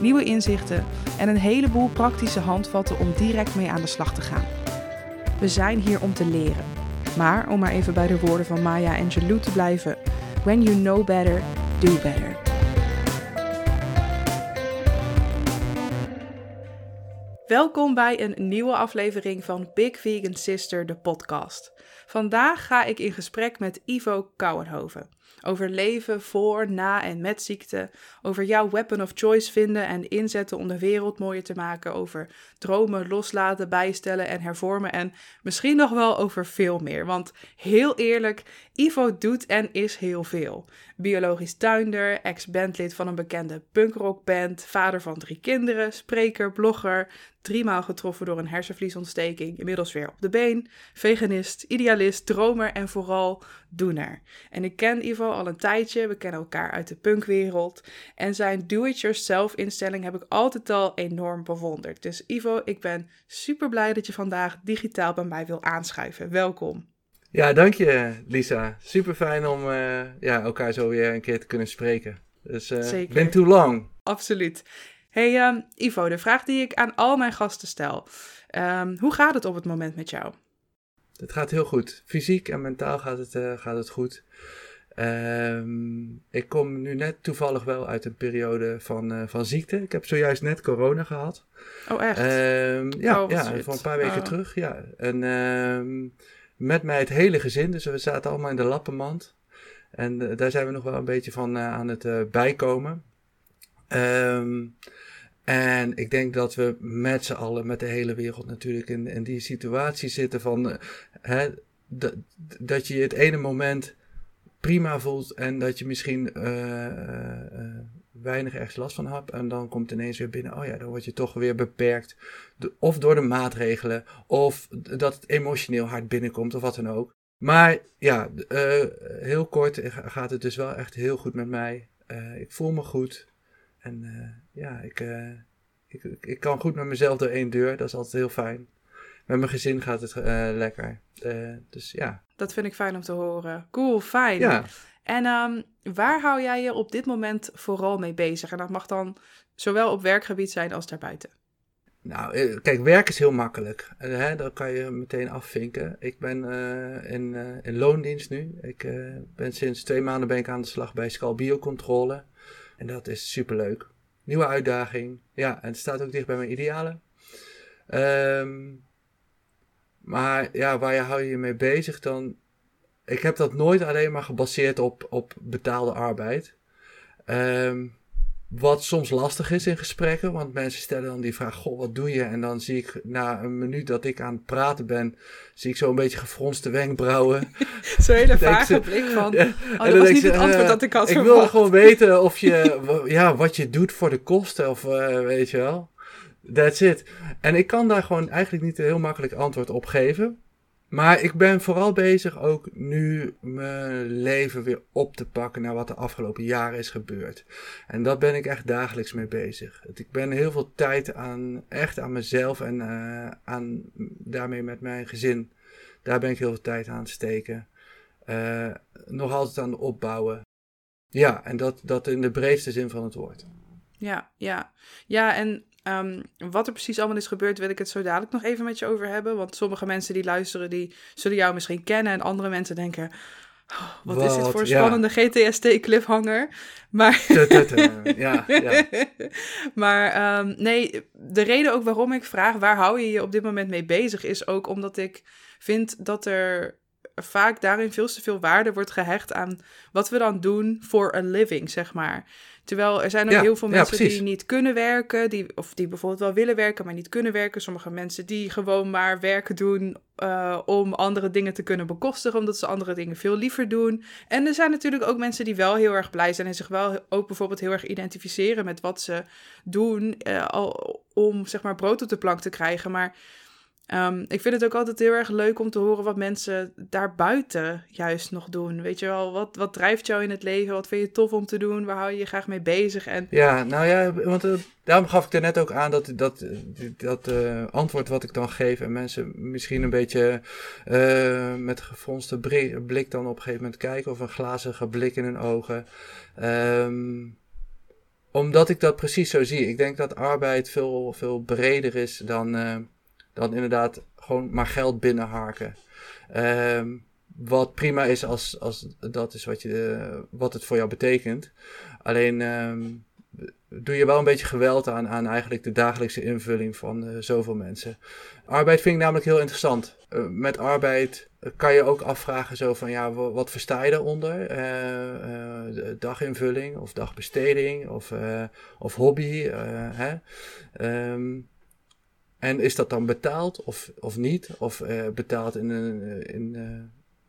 nieuwe inzichten en een heleboel praktische handvatten om direct mee aan de slag te gaan. We zijn hier om te leren. Maar om maar even bij de woorden van Maya Angelou te blijven: When you know better, do better. Welkom bij een nieuwe aflevering van Big Vegan Sister, de podcast. Vandaag ga ik in gesprek met Ivo Kouwenhoven. Over leven voor, na en met ziekte. Over jouw weapon of choice vinden en inzetten om de wereld mooier te maken. Over dromen loslaten, bijstellen en hervormen. En misschien nog wel over veel meer. Want heel eerlijk, Ivo doet en is heel veel. Biologisch tuinder, ex-bandlid van een bekende punkrockband, vader van drie kinderen, spreker, blogger, driemaal getroffen door een hersenvliesontsteking, inmiddels weer op de been, veganist, idealist, dromer en vooral doener. En ik ken Ivo al een tijdje, we kennen elkaar uit de punkwereld en zijn do-it-yourself instelling heb ik altijd al enorm bewonderd. Dus Ivo, ik ben super blij dat je vandaag digitaal bij mij wil aanschuiven. Welkom. Ja, dank je Lisa. Super fijn om uh, ja, elkaar zo weer een keer te kunnen spreken. Dus uh, Zeker. been too long. Absoluut. Hey um, Ivo, de vraag die ik aan al mijn gasten stel. Um, hoe gaat het op het moment met jou? Het gaat heel goed. Fysiek en mentaal gaat het, uh, gaat het goed. Um, ik kom nu net toevallig wel uit een periode van, uh, van ziekte. Ik heb zojuist net corona gehad. Oh, echt? ja, oh, ja voor een paar weken oh. terug. Ja. En met mij het hele gezin. Dus we zaten allemaal in de lappenmand. En uh, daar zijn we nog wel een beetje van uh, aan het uh, bijkomen. Um, en ik denk dat we met z'n allen, met de hele wereld natuurlijk, in, in die situatie zitten van hè, dat, dat je het ene moment prima voelt en dat je misschien weinig ergens last van hebt. En dan komt ineens weer binnen, oh ja, dan word je toch weer beperkt. Of door de maatregelen, of dat het emotioneel hard binnenkomt, of wat dan ook. Maar ja, uh, heel kort gaat het dus wel echt heel goed met mij. Uh, ik voel me goed. En uh, ja, ik, ik, ik kan goed met mezelf door één deur. Dat is altijd heel fijn. Met mijn gezin gaat het lekker. dus ja. Dat vind ik fijn om te horen. Cool, fijn. Ja. En um, waar hou jij je op dit moment vooral mee bezig? En dat mag dan zowel op werkgebied zijn als daarbuiten. Nou, eh, kijk, werk is heel makkelijk. Hè, dat kan je meteen afvinken. Ik ben uh, in, uh, in loondienst nu. Ik ben sinds twee maanden ben ik aan de slag bij Scal Biocontrole. En dat is superleuk. Nieuwe uitdaging. Ja, en het staat ook dicht bij mijn idealen. Um, maar ja, waar hou je je mee bezig? Dan ik heb dat nooit alleen maar gebaseerd op, op betaalde arbeid. Um, wat soms lastig is in gesprekken, want mensen stellen dan die vraag: Goh, wat doe je? En dan zie ik na een minuut dat ik aan het praten ben, zie ik zo een beetje gefronste wenkbrauwen. Zo'n hele vage blik van: ja, oh, dat was niet het antwoord uh, dat ik had Ik wil gewoon weten of je, ja, wat je doet voor de kosten, of uh, weet je wel. That's it. En ik kan daar gewoon eigenlijk niet een heel makkelijk antwoord op geven. Maar ik ben vooral bezig ook nu mijn leven weer op te pakken naar wat de afgelopen jaren is gebeurd. En dat ben ik echt dagelijks mee bezig. Ik ben heel veel tijd aan, echt aan mezelf en uh, aan, daarmee met mijn gezin. Daar ben ik heel veel tijd aan te steken. Uh, nog altijd aan het opbouwen. Ja, en dat, dat in de breedste zin van het woord. Ja, ja. Ja, en Um, wat er precies allemaal is gebeurd, wil ik het zo dadelijk nog even met je over hebben. Want sommige mensen die luisteren, die zullen jou misschien kennen. En andere mensen denken, oh, wat, is dit voor een spannende GTST-cliffhanger. Maar, ja, ja. maar um, nee, de reden ook waarom ik vraag, waar hou je je op dit moment mee bezig, is ook omdat ik vind dat er vaak daarin veel te veel waarde wordt gehecht aan wat we dan doen voor een living, zeg maar. Terwijl er zijn ook heel veel mensen die niet kunnen werken, die, of die bijvoorbeeld wel willen werken, maar niet kunnen werken. Sommige mensen die gewoon maar werken doen uh, om andere dingen te kunnen bekostigen, omdat ze andere dingen veel liever doen. En er zijn natuurlijk ook mensen die wel heel erg blij zijn en zich wel ook bijvoorbeeld heel erg identificeren met wat ze doen, uh, al om zeg maar brood op de plank te krijgen. Maar Ehm, ik vind het ook altijd heel erg leuk om te horen wat mensen daarbuiten juist nog doen. Weet je wel, wat, wat drijft jou in het leven? Wat vind je tof om te doen? Waar hou je je graag mee bezig? En... Ja, nou ja, want uh, daarom gaf ik er net ook aan dat dat, dat uh, antwoord wat ik dan geef en mensen misschien een beetje uh, met gefronste blik dan op een gegeven moment kijken of een glazige blik in hun ogen. Um, omdat ik dat precies zo zie. Ik denk dat arbeid veel, veel breder is dan dan inderdaad gewoon maar geld binnenharken. Um, wat prima is als, als dat is wat, je, wat het voor jou betekent. Alleen um, doe je wel een beetje geweld aan, aan eigenlijk de dagelijkse invulling van uh, zoveel mensen. Arbeid vind ik namelijk heel interessant. Uh, met arbeid kan je ook afvragen zo van ja, wat versta je daaronder? Daginvulling of dagbesteding of, of hobby. hè? Um, en is dat dan betaald of, of niet? Of uh, betaald in, uh, in,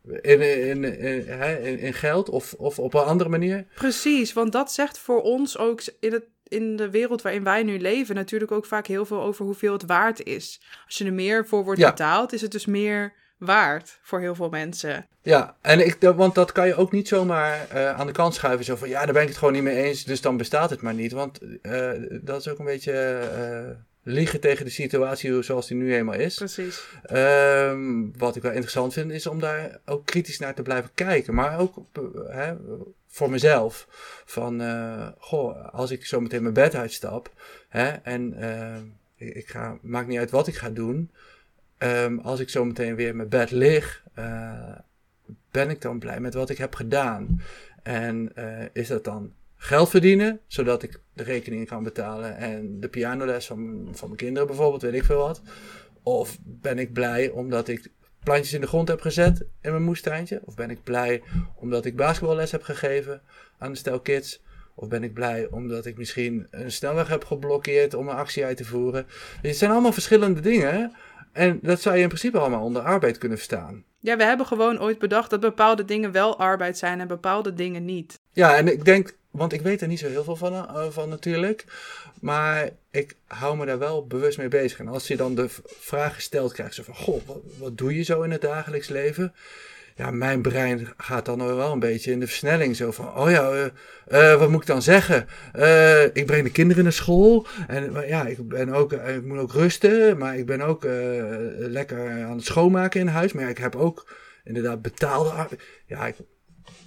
uh, in, in, in, in, geld of, of op een andere manier? Precies, want dat zegt voor ons ook in, het, in de wereld waarin wij nu leven natuurlijk ook vaak heel veel over hoeveel het waard is. Als je er meer voor wordt betaald, is het dus meer waard voor heel veel mensen. Ja, en ik, want dat kan je ook niet zomaar uh, aan de kant schuiven. Zo van ja, daar ben ik het gewoon niet mee eens, dus dan bestaat het maar niet. Want uh, dat is ook een beetje uh, liegen tegen de situatie zoals die nu eenmaal is. Precies. Um, wat ik wel interessant vind, is om daar ook kritisch naar te blijven kijken. Maar ook hè, voor mezelf. Van, uh, goh, als ik zo meteen mijn bed uitstap. Hè, en uh, ik, ik, ga, maakt niet uit wat ik ga doen. Um, als ik zo meteen weer in mijn bed lig, uh, ben ik dan blij met wat ik heb gedaan. En is dat dan geld verdienen, zodat ik de rekeningen kan betalen en de pianoles van, van mijn kinderen bijvoorbeeld, weet ik veel wat. Of ben ik blij omdat ik plantjes in de grond heb gezet in mijn moestuintje? Of ben ik blij omdat ik basketballes heb gegeven aan een stel kids? Of ben ik blij omdat ik misschien een snelweg heb geblokkeerd om een actie uit te voeren? het zijn allemaal verschillende dingen. En dat zou je in principe allemaal onder arbeid kunnen verstaan. Ja, we hebben gewoon ooit bedacht dat bepaalde dingen wel arbeid zijn en bepaalde dingen niet. Ja, en ik denk want ik weet er niet zo heel veel van, uh, van natuurlijk. Maar ik hou me daar wel bewust mee bezig. En als je dan de vraag gesteld krijgt, zo van, goh, wat, doe je zo in het dagelijks leven? Ja, mijn brein gaat dan wel een beetje in de versnelling. Zo van, oh ja, uh, uh, wat moet ik dan zeggen? Ik breng de kinderen naar school. En ja, ik, ben ook, ik moet ook rusten. Maar ik ben ook lekker aan het schoonmaken in huis. Maar ja, ik heb ook inderdaad betaalde... Ja, ik,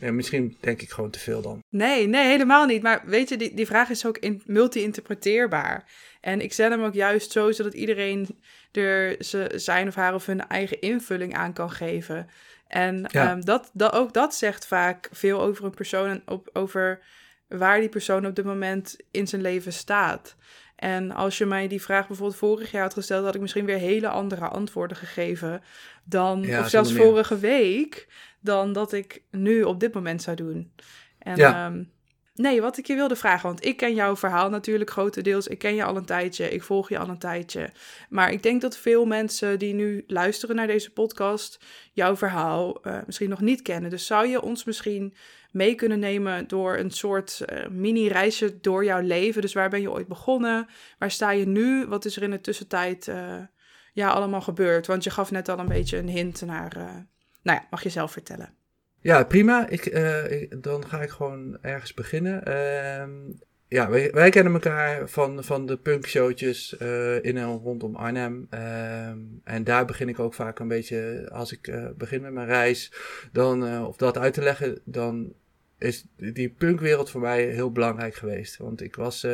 ja, misschien denk ik gewoon te veel dan. Nee, nee, helemaal niet. Maar weet je, die, die vraag is ook in, multi-interpreteerbaar. En ik zet hem ook juist zo, zodat iedereen er zijn of haar of hun eigen invulling aan kan geven. En ehm, dat, dat, ook dat zegt vaak veel over een persoon en op, over waar die persoon op dit moment in zijn leven staat. En als je mij die vraag bijvoorbeeld vorig jaar had gesteld, had ik misschien weer hele andere antwoorden gegeven dan, of zelfs vorige week dan dat ik nu op dit moment zou doen. En ja. Ehm, nee, wat ik je wilde vragen, want ik ken jouw verhaal natuurlijk grotendeels. Ik ken je al een tijdje, ik volg je al een tijdje. Maar ik denk dat veel mensen die nu luisteren naar deze podcast jouw verhaal uh, misschien nog niet kennen. Dus zou je ons misschien mee kunnen nemen door een soort uh, mini-reisje door jouw leven? Dus waar ben je ooit begonnen? Waar sta je nu? Wat is er in de tussentijd uh, ja, allemaal gebeurd? Want je gaf net al een beetje een hint naar nou ja, mag je zelf vertellen. Ja, prima. Ik, uh, dan ga ik gewoon ergens beginnen. Uh, ja, wij, kennen elkaar van, van de punkshowtjes uh, in en rondom Arnhem. Ehm, en daar begin ik ook vaak een beetje, als ik uh, begin met mijn reis, dan, of dat uit te leggen, dan is die punkwereld voor mij heel belangrijk geweest. Want ik was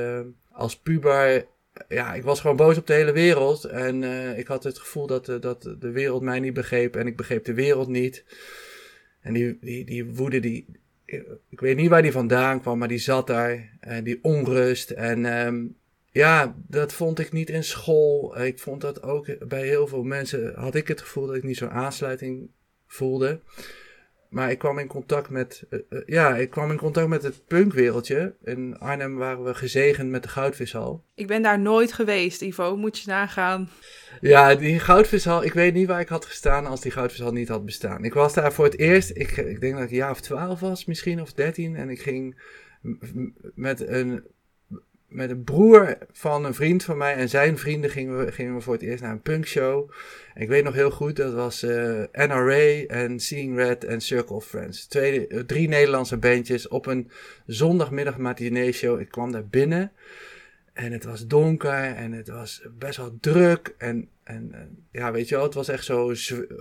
als puber ja, ik was gewoon boos op de hele wereld. En uh, ik had het gevoel dat, uh, dat de wereld mij niet begreep en ik begreep de wereld niet. En die, die, die woede, die, ik weet niet waar die vandaan kwam, maar die zat daar. En die onrust. En um, ja, dat vond ik niet in school. Ik vond dat ook bij heel veel mensen, had ik het gevoel dat ik niet zo'n aansluiting voelde. Maar ik kwam in contact met, uh, uh, ja, ik kwam in contact met het punkwereldje. In Arnhem waren we gezegend met de Goudvishal. Ik ben daar nooit geweest, Ivo. Moet je nagaan. Ja, die Goudvishal, ik weet niet waar ik had gestaan als die Goudvishal niet had bestaan. Ik was daar voor het eerst, ik, ik denk dat ik een jaar of twaalf was misschien, of dertien. En ik ging met een met een broer van een vriend van mij en zijn vrienden gingen we, gingen we voor het eerst naar een punkshow. En ik weet nog heel goed, dat was uh, NRA en Seeing Red en Circle of Friends. Twee, drie Nederlandse bandjes op een zondagmiddag matinee show. Ik kwam daar binnen en het was donker en het was best wel druk. En, en, ja, weet je wel, het was echt zo'n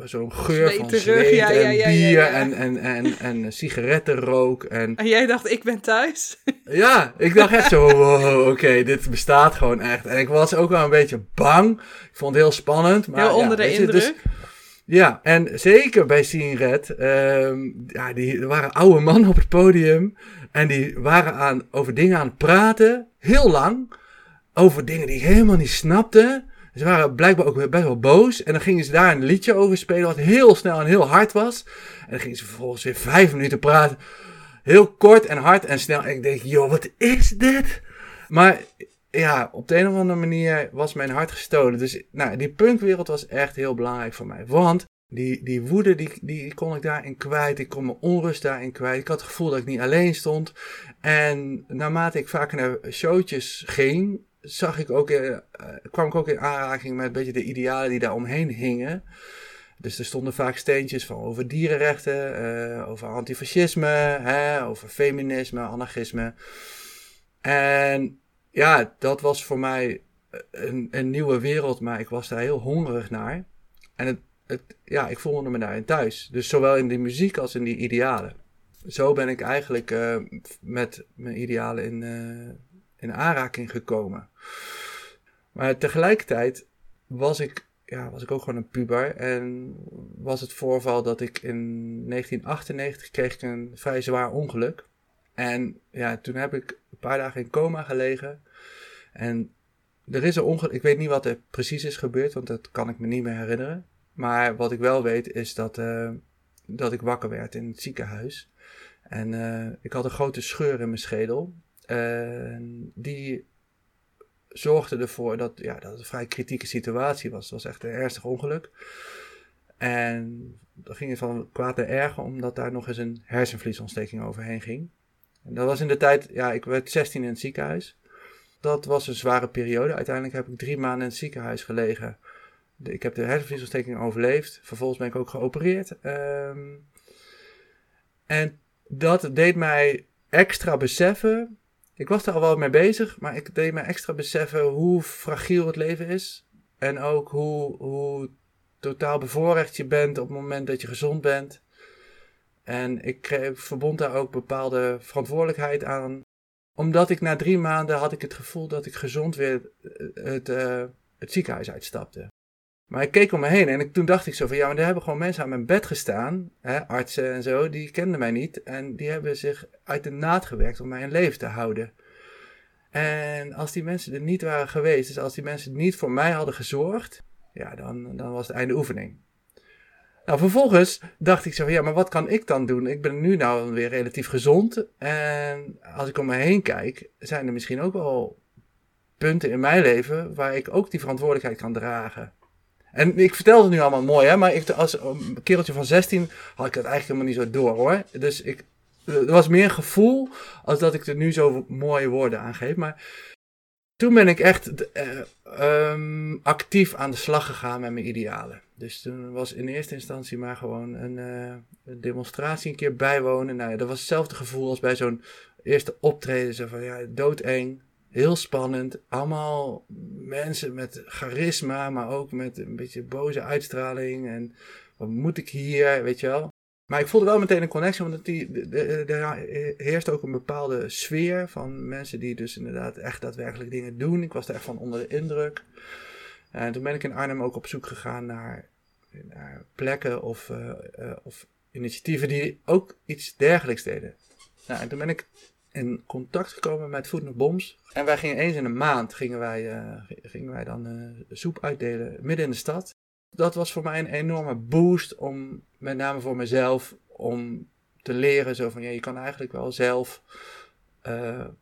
zo geur van zweet ja, en ja, bier en, en, en, en sigarettenrook. En, en jij dacht, ik ben thuis? Ja, ik dacht echt zo, wow, oké, dit bestaat gewoon echt. En ik was ook wel een beetje bang. Ik vond het heel spannend. Maar, heel onder de dus indruk. Dus, ja, en zeker bij Seeing Red, ehm, ja, die, er waren oude mannen op het podium. En die waren aan, over dingen aan het praten, heel lang over dingen die ik helemaal niet snapte. Ze waren blijkbaar ook best wel boos. En dan gingen ze daar een liedje over spelen wat heel snel en heel hard was. En dan gingen ze vervolgens weer vijf minuten praten. Heel kort en hard en snel. En ik denk, joh, wat is dit? Maar ja, op de een of andere manier was mijn hart gestolen. Dus nou, die punkwereld was echt heel belangrijk voor mij. Want die, die woede, die, die kon ik daarin kwijt. Ik kon mijn onrust daarin kwijt. Ik had het gevoel dat ik niet alleen stond. En naarmate ik vaker naar showtjes ging, zag ik ook, uh, kwam ik ook in aanraking met een beetje de idealen die daar omheen hingen. Dus er stonden vaak steentjes van over dierenrechten, uh, over antifascisme, hè, over feminisme, anarchisme. En ja, dat was voor mij een, een, nieuwe wereld, maar ik was daar heel hongerig naar. En het, het, ja, ik voelde me daarin thuis. Dus zowel in die muziek als in die idealen. Zo ben ik eigenlijk uh, met mijn idealen in, in aanraking gekomen. Maar tegelijkertijd was ik, ja, was ik ook gewoon een puber. En was het voorval dat ik in 1998 kreeg ik een vrij zwaar ongeluk. En ja, toen heb ik een paar dagen in coma gelegen. En er is een ongeluk. Ik weet niet wat er precies is gebeurd, want dat kan ik me niet meer herinneren. Maar wat ik wel weet is dat, uh, dat ik wakker werd in het ziekenhuis. En uh, ik had een grote scheur in mijn schedel. En die zorgde ervoor dat, ja, dat het een vrij kritieke situatie was. Het was echt een ernstig ongeluk. En dan ging het van kwaad naar erger, omdat daar nog eens een hersenvliesontsteking overheen ging. En dat was in de tijd, ja, ik werd 16 in het ziekenhuis. Dat was een zware periode. Uiteindelijk heb ik drie maanden in het ziekenhuis gelegen. Ik heb de hersenvliesontsteking overleefd. Vervolgens ben ik ook geopereerd. Um, en dat deed mij extra beseffen ik was er al wel mee bezig, maar ik deed me extra beseffen hoe fragiel het leven is. En ook hoe, hoe totaal bevoorrecht je bent op het moment dat je gezond bent. En ik verbond daar ook bepaalde verantwoordelijkheid aan. Omdat ik na drie maanden had ik het gevoel dat ik gezond weer eh, uh, het ziekenhuis uitstapte. Maar ik keek om me heen en ik, toen dacht ik zo van ja, maar er hebben gewoon mensen aan mijn bed gestaan, hè, artsen en zo, die kenden mij niet. En die hebben zich uit de naad gewerkt om mij in leven te houden. En als die mensen er niet waren geweest, dus als die mensen niet voor mij hadden gezorgd, ja, dan, dan was het einde oefening. Nou, vervolgens dacht ik zo van, ja, maar wat kan ik dan doen? Ik ben nu nou weer relatief gezond. En als ik om me heen kijk, zijn er misschien ook wel punten in mijn leven waar ik ook die verantwoordelijkheid kan dragen. En ik vertel het nu allemaal mooi, hè, maar ik, als een kereltje van 16 had ik dat eigenlijk helemaal niet zo door hoor. Dus ik, er was meer gevoel als dat ik er nu zo mooie woorden aan geef. Maar toen ben ik echt uh, um, actief aan de slag gegaan met mijn idealen. Dus toen was in eerste instantie maar gewoon een, uh, een demonstratie een keer bijwonen. Nou ja, dat was hetzelfde gevoel als bij zo'n eerste optreden. Zo van ja, doodeng. Heel spannend. Allemaal mensen met charisma, maar ook met een beetje boze uitstraling. En wat moet ik hier, weet je wel. Maar ik voelde wel meteen een connectie, want er heerst ook een bepaalde sfeer van mensen die dus inderdaad echt daadwerkelijk dingen doen. Ik was er echt van onder de indruk. En toen ben ik in Arnhem ook op zoek gegaan naar, plekken of, uh, uh, of initiatieven die ook iets dergelijks deden. Nou, en toen ben ik in contact gekomen met Food Bombs. En wij gingen eens in een maand gingen wij, uh, gingen wij dan uh, soep uitdelen midden in de stad. Dat was voor mij een enorme boost om, met name voor mezelf, om te leren zo van, ja, je kan eigenlijk wel zelf uh, een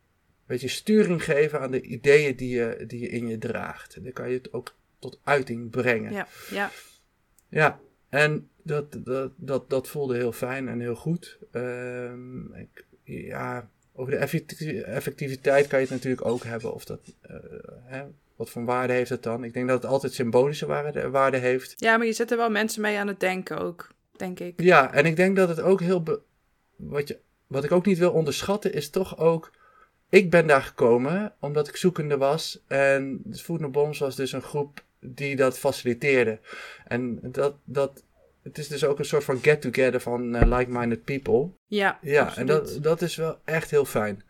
beetje sturing geven aan de ideeën die je, die je in je draagt. Dan kan je het ook tot uiting brengen. Ja, ja. Ja, en dat, dat, dat, dat voelde heel fijn en heel goed. Uh, ik, ja, over de effectiviteit kan je het natuurlijk ook hebben. Of dat, uh, hè, wat voor waarde heeft het dan? Ik denk dat het altijd symbolische waarde, waarde heeft. Ja, maar je zet er wel mensen mee aan het denken ook, denk ik. Ja, en ik denk dat het ook heel. Wat, je, wat ik ook niet wil onderschatten, is toch ook. Ik ben daar gekomen omdat ik zoekende was. En de Food Bombs was dus een groep die dat faciliteerde. En dat, dat, het is dus ook een soort van get-together van uh, like-minded people. Ja, ja absoluut. en dat, dat is wel echt heel fijn.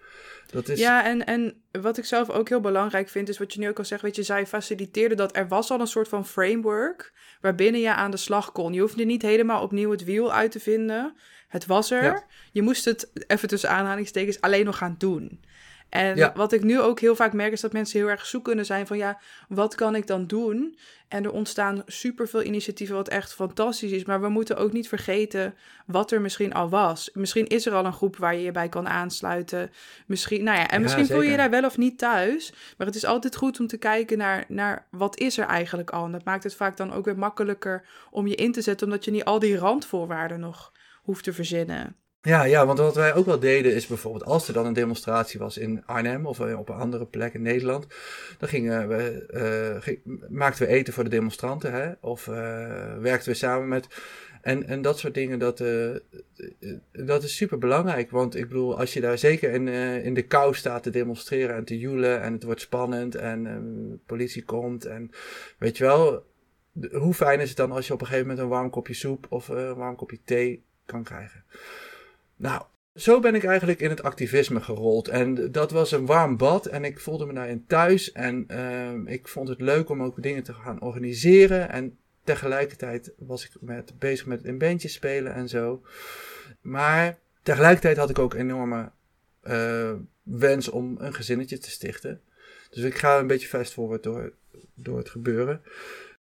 Dat is... Ja, en, en wat ik zelf ook heel belangrijk vind, is wat je nu ook al zegt, weet je, zij faciliteerde dat er was al een soort van framework waarbinnen je aan de slag kon. Je hoefde niet helemaal opnieuw het wiel uit te vinden. Het was er. Je moest het, even tussen aanhalingstekens, alleen nog gaan doen. En wat ik nu ook heel vaak merk is dat mensen heel erg zoekende zijn van ja, wat kan ik dan doen? En er ontstaan superveel initiatieven wat echt fantastisch is, maar we moeten ook niet vergeten wat er misschien al was. Misschien is er al een groep waar je je bij kan aansluiten. Misschien, nou ja, en misschien voel je je daar wel of niet thuis, maar het is altijd goed om te kijken naar, naar wat is er eigenlijk al. En dat maakt het vaak dan ook weer makkelijker om je in te zetten, omdat je niet al die randvoorwaarden nog hoeft te verzinnen. Ja, ja, want wat wij ook wel deden is bijvoorbeeld als er dan een demonstratie was in Arnhem of eh, op een andere plek in Nederland, dan gingen we, uh, maakten we eten voor de demonstranten hè, of uh, werkten we samen met. En, en dat soort dingen, dat, dat is super belangrijk. Want ik bedoel, als je daar zeker in, in de kou staat te demonstreren en te joelen en het wordt spannend en de politie komt en weet je wel, hoe fijn is het dan als je op een gegeven moment een warm kopje soep of een warm kopje thee kan krijgen. Nou, zo ben ik eigenlijk in het activisme gerold. En dat was een warm bad en ik voelde me daarin thuis. En uh, ik vond het leuk om ook dingen te gaan organiseren. En tegelijkertijd was ik met, bezig met in bandjes spelen en zo. Maar tegelijkertijd had ik ook enorme uh, wens om een gezinnetje te stichten. Dus ik ga een beetje fast forward door, door het gebeuren.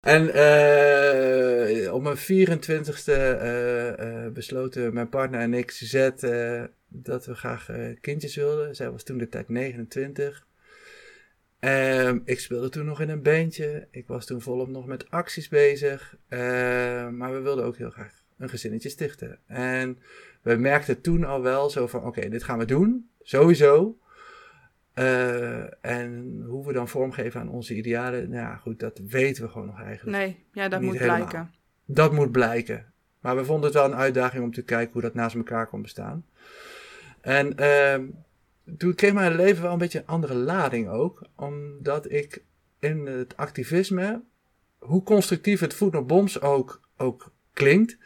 En uh, op mijn 24ste uh, uh, besloten mijn partner en ik, Suzette, dat we graag kindjes wilden. Zij was toen de tijd 29. Um, ik speelde toen nog in een bandje. Ik was toen volop nog met acties bezig. maar we wilden ook heel graag een gezinnetje stichten. En we merkten toen al wel zo van, oké, dit gaan we doen. Sowieso. Uh, en hoe we dan vormgeven aan onze idealen, nou ja, goed, dat weten we gewoon nog eigenlijk. Nee, ja, dat moet blijken. Dat moet blijken. Maar we vonden het wel een uitdaging om te kijken hoe dat naast elkaar kon bestaan. En uh, toen kreeg mijn leven wel een beetje een andere lading ook, omdat ik in het activisme, hoe constructief het Food Bombs ook, ook klinkt,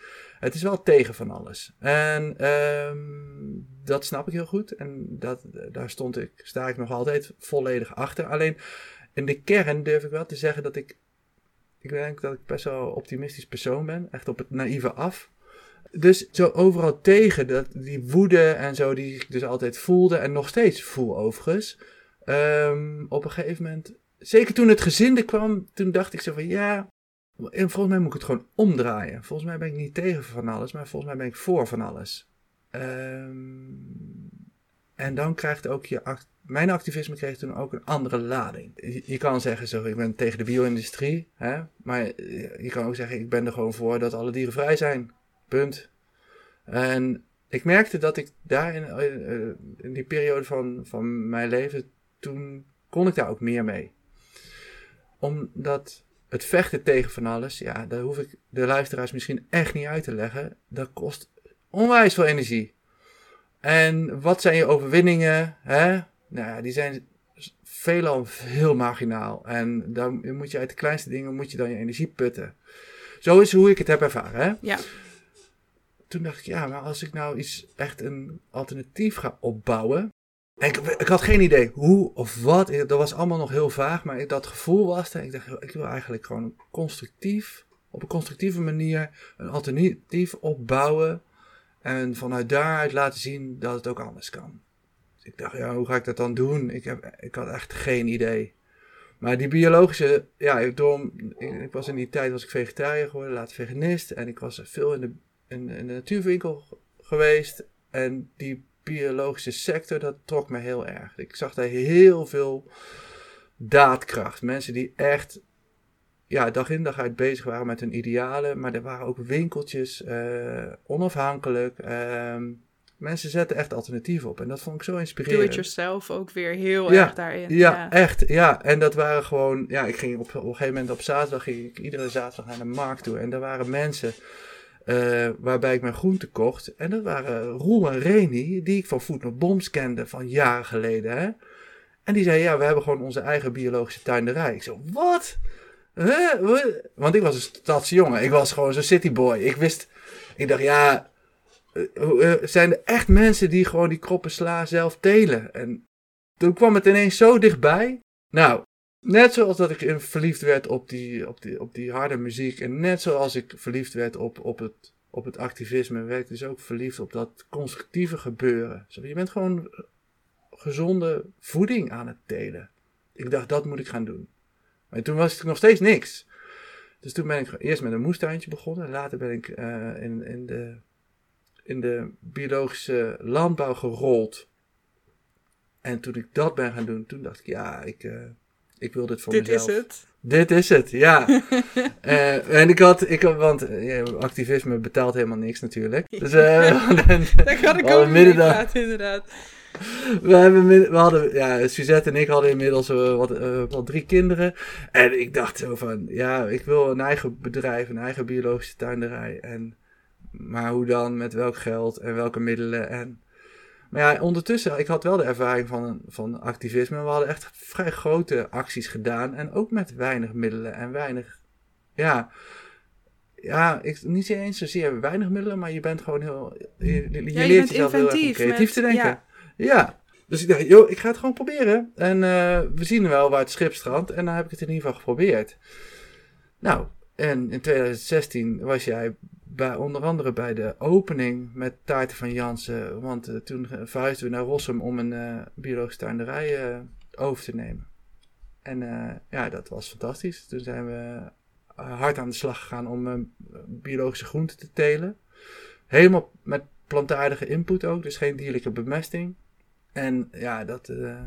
het is wel tegen van alles. En um, dat snap ik heel goed. En dat, daar stond ik, sta ik nog altijd volledig achter. Alleen in de kern durf ik wel te zeggen dat ik. Ik denk dat ik best wel een optimistisch persoon ben. Echt op het naïeve af. Dus zo overal tegen dat, die woede en zo, die ik dus altijd voelde en nog steeds voel overigens. Um, op een gegeven moment, zeker toen het gezin er kwam, toen dacht ik zo van ja, volgens mij moet ik het gewoon omdraaien. Volgens mij ben ik niet tegen van alles, maar volgens mij ben ik voor van alles. Um, en dan krijgt ook je. Mijn activisme kreeg toen ook een andere lading. Je, kan zeggen, zo, ik ben tegen de bio-industrie. Maar je kan ook zeggen, ik ben er gewoon voor dat alle dieren vrij zijn. Punt. En ik merkte dat ik daar in, eh, in die periode van, van mijn leven. toen kon ik daar ook meer mee. Omdat het vechten tegen van alles, ja, daar hoef ik de luisteraars misschien echt niet uit te leggen. Dat kost onwijs veel energie. En wat zijn je overwinningen? Hè? Nou ja, die zijn veelal heel marginaal. En dan moet je uit de kleinste dingen moet je dan je energie putten. Zo is hoe ik het heb ervaren. Hè? Ja. Toen dacht ik, ja, maar als ik nou iets echt een alternatief ga opbouwen. Ik, ik had geen idee hoe of wat. Dat was allemaal nog heel vaag. Maar dat gevoel was er. Ik dacht, ik wil eigenlijk gewoon constructief, op een constructieve manier, een alternatief opbouwen en vanuit daaruit laten zien dat het ook anders kan. Dus ik dacht, ja, hoe ga ik dat dan doen? Ik, heb, ik had echt geen idee. Maar die biologische, ja, door, ik, was in die tijd was ik vegetariër geworden, later veganist. En ik was veel in de, in de natuurwinkel geweest. En die biologische sector, dat trok me heel erg. Ik zag daar heel veel daadkracht. Mensen die echt ja, dag in dag uit bezig waren met hun idealen. Maar er waren ook winkeltjes, uh, onafhankelijk. Uh, Mensen zetten echt alternatieven op. En dat vond ik zo inspirerend. Do it yourself ook weer heel Ja, erg daarin. Ja, echt. Ja, en dat waren gewoon. Ja, ik ging op, op een gegeven moment op zaterdag. Ging ik iedere zaterdag naar de markt toe. En daar waren mensen. Eh, waarbij ik mijn groenten kocht. En dat waren Roel en Reni. Die ik van Food Not Bombs kende. Van jaren geleden. Hè? En die zei: Ja, we hebben gewoon onze eigen biologische tuinderij. Ik zo: Wat? Huh? Want ik was een stadsjongen. Ik was gewoon zo'n cityboy. Ik wist. Ik dacht: Ja. eh, eh, zijn er echt mensen die gewoon die kroppen sla zelf telen? En toen kwam het ineens zo dichtbij. Nou, net zoals dat ik verliefd werd op die, op die, op die harde muziek. En net zoals ik verliefd werd op, op, het, op het activisme, werd ik dus ook verliefd op dat constructieve gebeuren. Zo, je bent gewoon gezonde voeding aan het telen. Ik dacht, dat moet ik gaan doen. Maar toen was het nog steeds niks. Dus toen ben ik eerst met een moestuintje begonnen. Later ben ik eh, in, in, de, in de biologische landbouw gerold. En toen ik dat ben gaan doen, toen dacht ik, ja, ik, eh, ik wil dit voor Dit mezelf. is het. Dit is het, ja. Eh, en ik had, ik want eh, activisme betaalt helemaal niks natuurlijk. Dus eh, Daar kan ik ook middendag- inderdaad. we, hebben, we hadden, ja, Suzette en ik hadden inmiddels wat, wel drie kinderen. En ik dacht zo van, ja, ik wil een eigen bedrijf, een eigen biologische tuinderij. En, maar hoe dan, met welk geld en welke middelen en... Maar ja, ondertussen, ik had wel de ervaring van, van activisme. We hadden echt vrij grote acties gedaan. En ook met weinig middelen en weinig... Ja, ja ik, niet eens zozeer weinig middelen, maar je bent gewoon heel... Je, je Ja, je leert bent jezelf heel erg creatief met- te denken. ja. Ja. Dus ik dacht, joh, ik ga het gewoon proberen. En eh, we zien wel waar het schip strandt. En dan heb ik het in ieder geval geprobeerd. Nou, en in 2016 was jij bij, onder andere bij de opening met Taarten van Jansen. Want eh, toen verhuisden we naar Rossum om een eh, biologische tuinderij eh, over te nemen. En eh, ja, dat was fantastisch. Toen zijn we eh, hard aan de slag gegaan om eh, biologische groenten te telen. Helemaal met plantaardige input ook, dus geen dierlijke bemesting. En ja, dat, eh,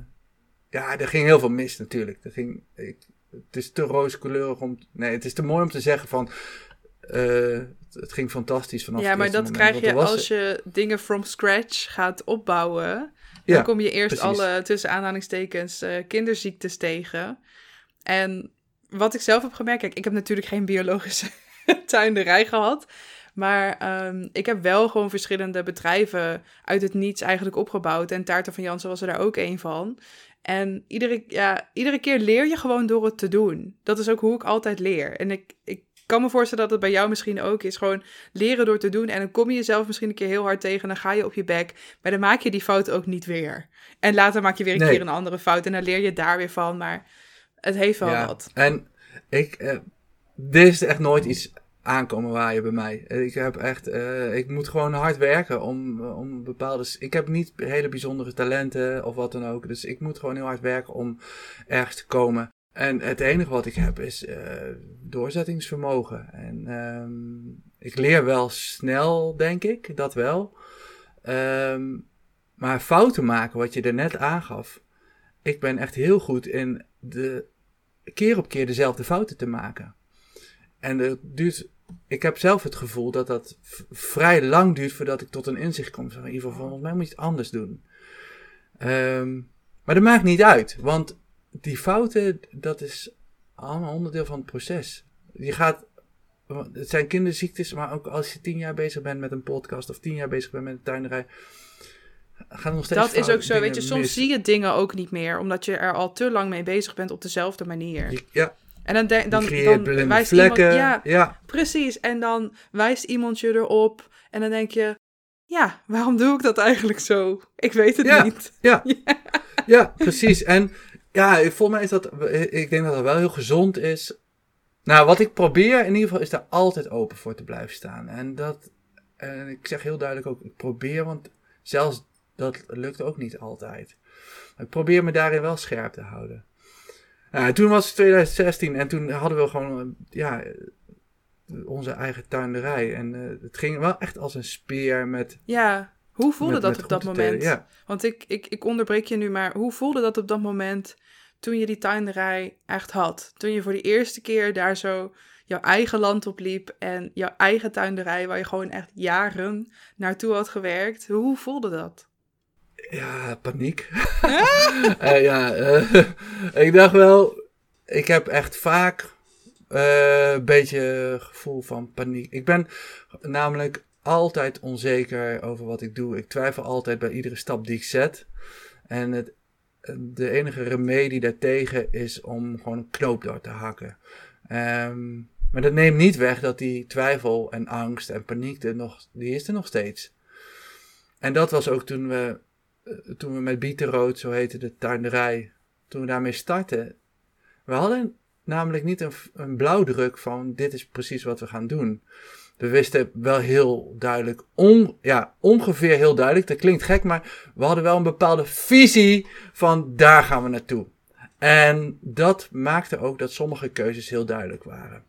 ja, er ging heel veel mis natuurlijk. Er ging, ik, het is te rooskleurig om. Nee, het is te mooi om te zeggen van. eh, het, ging fantastisch vanaf Ja, maar dat moment, krijg je als je dingen from scratch gaat opbouwen. Ja, dan kom je eerst precies. alle tussen aanhalingstekens eh, kinderziektes tegen. En wat ik zelf heb gemerkt, kijk, ik heb natuurlijk geen biologische tuinderij gehad. Maar ehm, ik heb wel gewoon verschillende bedrijven uit het niets eigenlijk opgebouwd. En Taarten van Jansen was er daar ook een van. En iedere, ja, iedere keer leer je gewoon door het te doen. Dat is ook hoe ik altijd leer. En ik, ik kan me voorstellen dat het bij jou misschien ook is. Gewoon leren door te doen. En dan kom je jezelf misschien een keer heel hard tegen. Dan ga je op je bek. Maar dan maak je die fout ook niet weer. En later maak je weer een Nee. keer een andere fout. En dan leer je daar weer van. Maar het heeft wel ja. wat. En ik, eh, dit is echt nooit iets aankomen waaien bij mij. Ik heb echt, eh, ik moet gewoon hard werken om, om bepaalde. Ik heb niet hele bijzondere talenten of wat dan ook. Dus ik moet gewoon heel hard werken om ergens te komen. En het enige wat ik heb is eh, doorzettingsvermogen. En ehm, ik leer wel snel, denk ik, dat wel. Ehm, maar fouten maken, wat je er net aangaf. Ik ben echt heel goed in de keer op keer dezelfde fouten te maken. En het duurt, ik heb zelf het gevoel dat dat vrij lang duurt voordat ik tot een inzicht kom. Ieder geval, volgens mij moet je het anders doen. Ehm, maar dat maakt niet uit, want die fouten, dat is allemaal onderdeel van het proces. Je gaat, het zijn kinderziektes, maar ook als je tien jaar bezig bent met een podcast of tien jaar bezig bent met een tuinderij, gaan nog steeds Dat is ook zo. Weet je, soms mis. zie je dingen ook niet meer. Omdat je er al te lang mee bezig bent op dezelfde manier. Je- ja, En dan, denk- dan, dan wijst vlekken. iemand... Ja, ja. Precies, en dan wijst iemand je erop en dan denk je, ja, waarom doe ik dat eigenlijk zo? Ik weet het Ja. niet. Ja, ja, precies. En ja, volgens mij is dat, ik denk dat het wel heel gezond is. Nou, wat ik probeer in ieder geval is daar altijd open voor te blijven staan. En dat, en ik zeg heel duidelijk ook, ik probeer, want zelfs dat lukt ook niet altijd. Maar ik probeer me daarin wel scherp te houden. Nou, toen was het 2016 en toen hadden we gewoon, ja, onze eigen tuinderij. En eh, het ging wel echt als een speer met... Ja, hoe voelde met- dat met op dat moment? Ja. Want ik, ik, ik onderbreek je nu, maar hoe voelde dat op dat moment toen je die tuinderij echt had? Toen je voor de eerste keer daar zo jouw eigen land opliep en jouw eigen tuinderij, waar je gewoon echt jaren naartoe had gewerkt. Hoe voelde dat? Ja, paniek. uh, ja, uh, ik dacht wel, ik heb echt vaak uh, een beetje gevoel van paniek. Ik ben namelijk altijd onzeker over wat ik doe. Ik twijfel altijd bij iedere stap die ik zet. En het, de enige remedie daartegen is om gewoon een knoop door te hakken. Um, maar dat neemt niet weg dat die twijfel en angst en paniek er nog, die is er nog steeds. En dat was ook toen we, eh, toen we met Bietenrood, zo heette de tuinderij, toen we daarmee startten. We hadden namelijk niet een, een blauwdruk van dit is precies wat we gaan doen. We wisten wel heel duidelijk, on, ja, ongeveer heel duidelijk, dat klinkt gek, maar we hadden wel een bepaalde visie van daar gaan we naartoe. En dat maakte ook dat sommige keuzes heel duidelijk waren.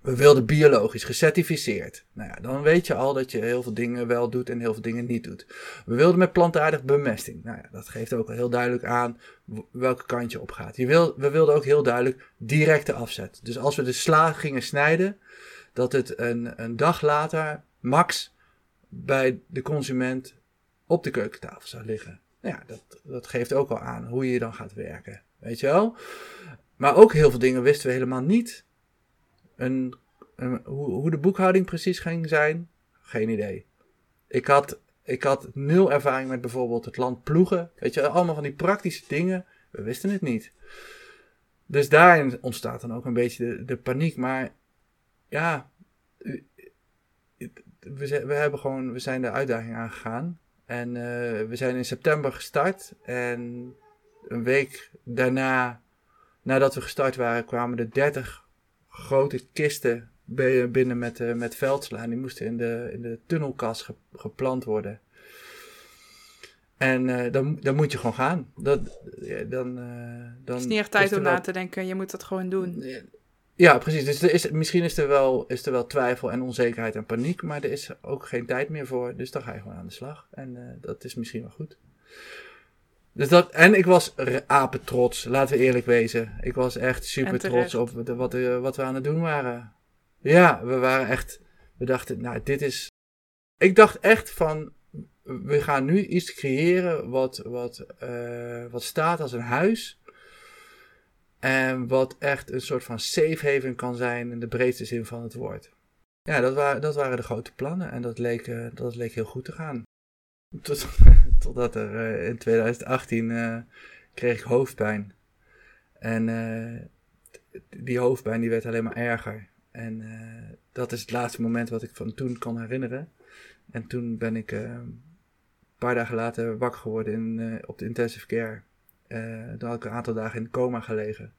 We wilden biologisch gecertificeerd. Nou ja, dan weet je al dat je heel veel dingen wel doet en heel veel dingen niet doet. We wilden met plantaardig bemesting. Nou ja, dat geeft ook heel duidelijk aan welke kant je op gaat. Je wil, we wilden ook heel duidelijk directe afzet. Dus als we de sla gingen snijden, dat het een, een dag later max bij de consument op de keukentafel zou liggen. Nou ja, dat, dat geeft ook al aan hoe je dan gaat werken. Weet je wel? Maar ook heel veel dingen wisten we helemaal niet. Een, hoe, hoe de boekhouding precies ging zijn, geen idee. Ik had, ik had nul ervaring met bijvoorbeeld het land ploegen. Weet je, allemaal van die praktische dingen. We wisten het niet. Dus daarin ontstaat dan ook een beetje de, de paniek. Maar ja, we, we, hebben gewoon, we zijn de uitdaging aangegaan. En uh, we zijn in september gestart. En een week daarna, nadat we gestart waren, kwamen er 30 grote kisten binnen met, uh, met veldsla. Die moesten in de, in de tunnelkas geplant worden. En uh, dan, dan moet je gewoon gaan. Dat, dan, uh, dan het is niet echt tijd om na te denken, je moet dat gewoon doen. Ja, precies. Dus er is, misschien is er, wel, is er wel twijfel en onzekerheid en paniek, maar er is ook geen tijd meer voor. Dus dan ga je gewoon aan de slag. En uh, dat is misschien wel goed. Dus dat, en ik was apen trots, laten we eerlijk wezen. Ik was echt super trots op wat, wat we aan het doen waren. Ja, we waren echt. We dachten, nou, dit is. Ik dacht echt van. We gaan nu iets creëren wat, wat, uh, wat staat als een huis. En wat echt een soort van safe haven kan zijn in de breedste zin van het woord. Ja, dat, waren dat waren de grote plannen en dat leek, dat leek heel goed te gaan. Tot, totdat er uh, in 2018 uh, kreeg ik hoofdpijn. En die hoofdpijn die werd alleen maar erger. En dat is het laatste moment wat ik van toen kan herinneren. En toen ben ik een paar dagen later wakker geworden in, op de intensive care. Toen had ik een aantal dagen in coma gelegen.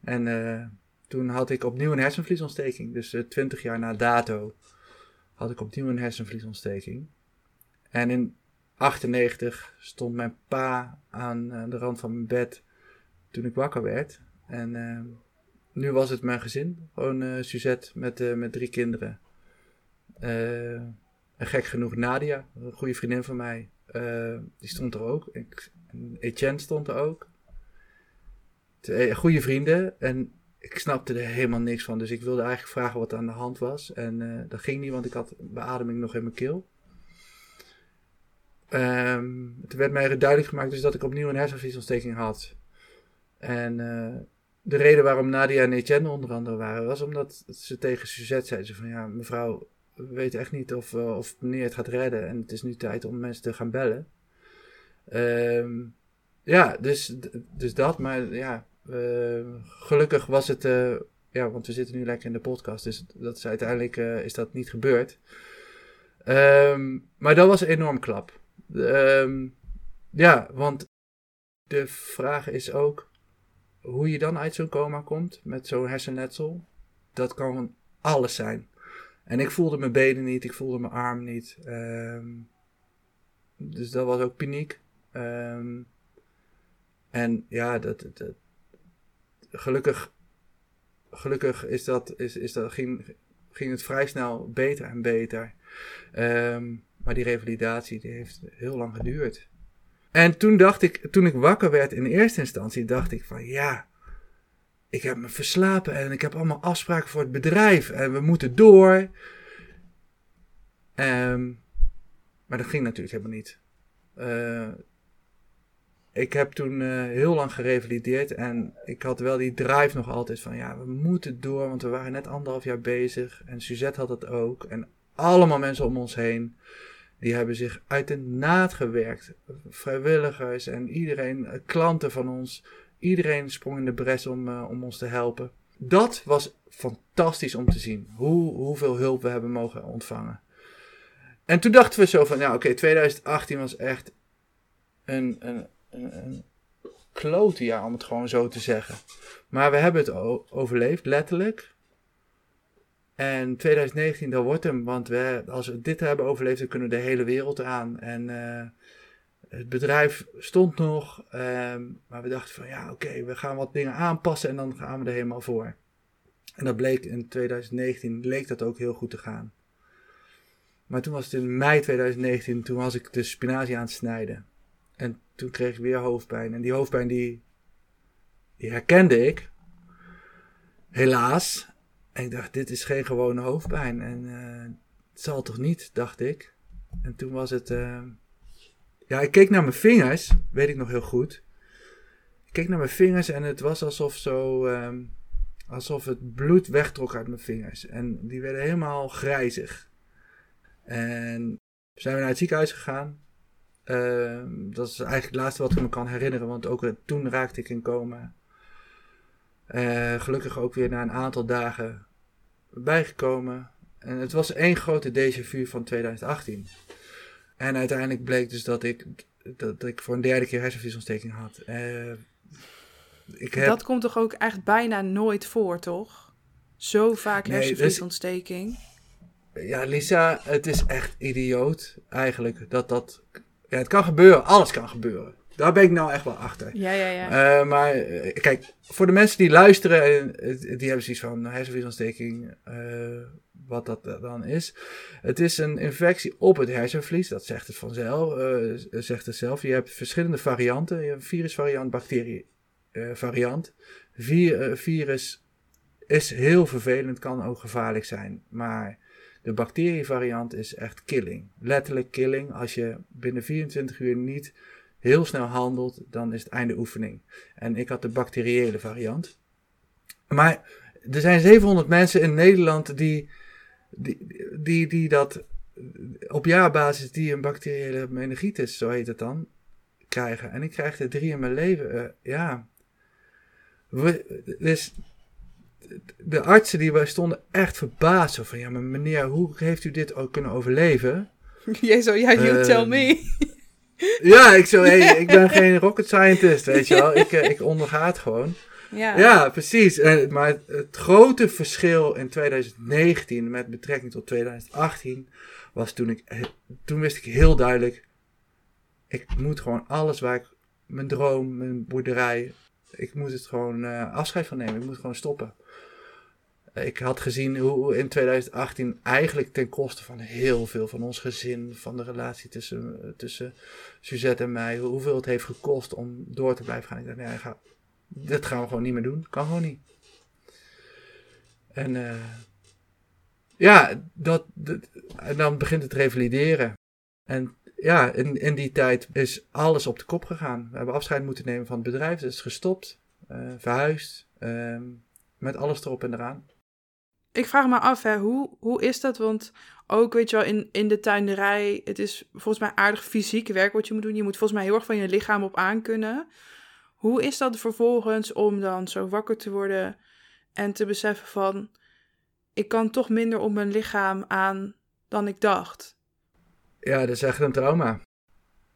En toen had ik opnieuw een hersenvliesontsteking. Dus twintig jaar na dato had ik opnieuw een hersenvliesontsteking. En in 98 stond mijn pa aan de rand van mijn bed toen ik wakker werd. En nu was het mijn gezin. Gewoon uh, Suzette met, met drie kinderen. en gek genoeg Nadia, een goede vriendin van mij. die stond er ook. Ik, Etienne stond er ook. Twee goede vrienden. En ik snapte er helemaal niks van. Dus ik wilde eigenlijk vragen wat er aan de hand was. En dat ging niet, want ik had beademing nog in mijn keel. Um, het werd mij duidelijk gemaakt dus dat ik opnieuw een hersenvliesontsteking had. En uh, de reden waarom Nadia en Etienne onder andere waren, was omdat ze tegen Suzette zeiden ze van ja, mevrouw, we weten echt niet of, of meneer het gaat redden en het is nu tijd om mensen te gaan bellen. Um, ja, dus, dus dat, maar ja, uh, gelukkig was het, ja, want we zitten nu lekker in de podcast, dus dat is uiteindelijk is dat niet gebeurd. Um, maar dat was een enorm klap. Um, ja, want de vraag is ook hoe je dan uit zo'n coma komt met zo'n hersenletsel. Dat kan alles zijn. En ik voelde mijn benen niet, ik voelde mijn arm niet. Um, dus dat was ook paniek. Um, en ja, dat, dat, gelukkig, gelukkig is dat, is, is dat, ging, ging het vrij snel beter en beter. Um, maar die revalidatie die heeft heel lang geduurd. En toen dacht ik, toen ik wakker werd in eerste instantie, dacht ik van ja, ik heb me verslapen en ik heb allemaal afspraken voor het bedrijf en we moeten door. Ehm, maar dat ging natuurlijk helemaal niet. Uh, ik heb toen uh, heel lang gerevalideerd en ik had wel die drive nog altijd van ja, we moeten door, want we waren net anderhalf jaar bezig en Suzette had het ook en allemaal mensen om ons heen. Die hebben zich uit de naad gewerkt. Vrijwilligers en iedereen, eh, klanten van ons. Iedereen sprong in de bres om, uh, om ons te helpen. Dat was fantastisch om te zien. Hoe, hoeveel hulp we hebben mogen ontvangen. En toen dachten we zo van, ja oké, 2018 was echt een, een, een, klote jaar, om het gewoon zo te zeggen. Maar we hebben het overleefd, letterlijk. En 2019, dat wordt hem, want we, als we dit hebben overleefd, dan kunnen we de hele wereld aan. En uh, het bedrijf stond nog, um, maar we dachten van ja, oké, we gaan wat dingen aanpassen en dan gaan we er helemaal voor. En dat bleek in 2019, leek dat ook heel goed te gaan. Maar toen was het in mei 2019, toen was ik de spinazie aan het snijden. En toen kreeg ik weer hoofdpijn. En die hoofdpijn die, die herkende ik. Helaas. En ik dacht, dit is geen gewone hoofdpijn. En uh, het zal toch niet, dacht ik. En toen was het... Uh, ja, ik keek naar mijn vingers, weet ik nog heel goed. Ik keek naar mijn vingers en het was alsof zo... Um, alsof het bloed wegtrok uit mijn vingers. En die werden helemaal grijzig. En zijn we naar het ziekenhuis gegaan. Uh, dat is eigenlijk het laatste wat ik me kan herinneren, want ook toen raakte ik in coma. Uh, gelukkig ook weer na een aantal dagen bijgekomen. En het was één grote déjà vu van 2018. En uiteindelijk bleek dus dat ik, dat ik voor een derde keer hersenvliesontsteking had. Uh, ik heb... Dat komt toch ook echt bijna nooit voor, toch? Zo vaak dus- hersenvliesontsteking. Dus, ja, Lisa, het is echt idioot eigenlijk dat dat... Ja, het kan gebeuren, alles kan gebeuren. Daar ben ik nou echt wel achter. Ja, ja, ja. Uh, maar uh, kijk, voor de mensen die luisteren, die hebben zoiets van hersenvliesontsteking, wat dat dan is. Het is een infectie op het hersenvlies, dat zegt het vanzelf. zegt het zelf. Je hebt verschillende varianten. Je hebt virusvariant, bacterievariant. Vir, virus is heel vervelend, kan ook gevaarlijk zijn. Maar de bacterievariant is echt killing. Letterlijk killing. Als je binnen 24 uur niet heel snel handelt, dan is het einde oefening. En ik had de bacteriële variant. Maar er zijn 700 mensen in Nederland die, die, die, die dat op jaarbasis, die een bacteriële meningitis, zo heet het dan, krijgen. En ik krijg er drie in mijn leven. Uh, ja. We, dus de artsen die wij stonden echt verbaasd. Van ja, maar meneer, hoe heeft u dit ook kunnen overleven? Jij zo, ja, you uh, tell me. Ja, ik, zo, hey, ik ben geen rocket scientist, weet je wel. Ik, eh, ik onderga het gewoon. Ja, ja precies. En, maar het, het, grote verschil in 2019 met betrekking tot 2018 was toen ik, toen wist ik heel duidelijk, ik moet gewoon alles waar ik, mijn droom, mijn boerderij, ik moet het gewoon uh, afscheid van nemen. Ik moet gewoon stoppen ik had gezien hoe in 2018 eigenlijk ten koste van heel veel van ons gezin, van de relatie tussen, tussen Suzette en mij, hoeveel het heeft gekost om door te blijven gaan. Ik dacht, nee, ga, dit gaan we gewoon niet meer doen. Kan gewoon niet. En uh, ja, dat, en dan begint het revalideren. En ja, in, in die tijd is alles op de kop gegaan. We hebben afscheid moeten nemen van het bedrijf. Het is gestopt, uh, verhuisd, uh, met alles erop en eraan ik vraag me af, hè, hoe, hoe is dat? Want ook, weet je wel, in, in de tuinderij, het is volgens mij aardig fysiek werk wat je moet doen. Je moet volgens mij heel erg van je lichaam op aankunnen. Hoe is dat vervolgens om dan zo wakker te worden en te beseffen van, ik kan toch minder op mijn lichaam aan dan ik dacht? Ja, dat is echt een trauma.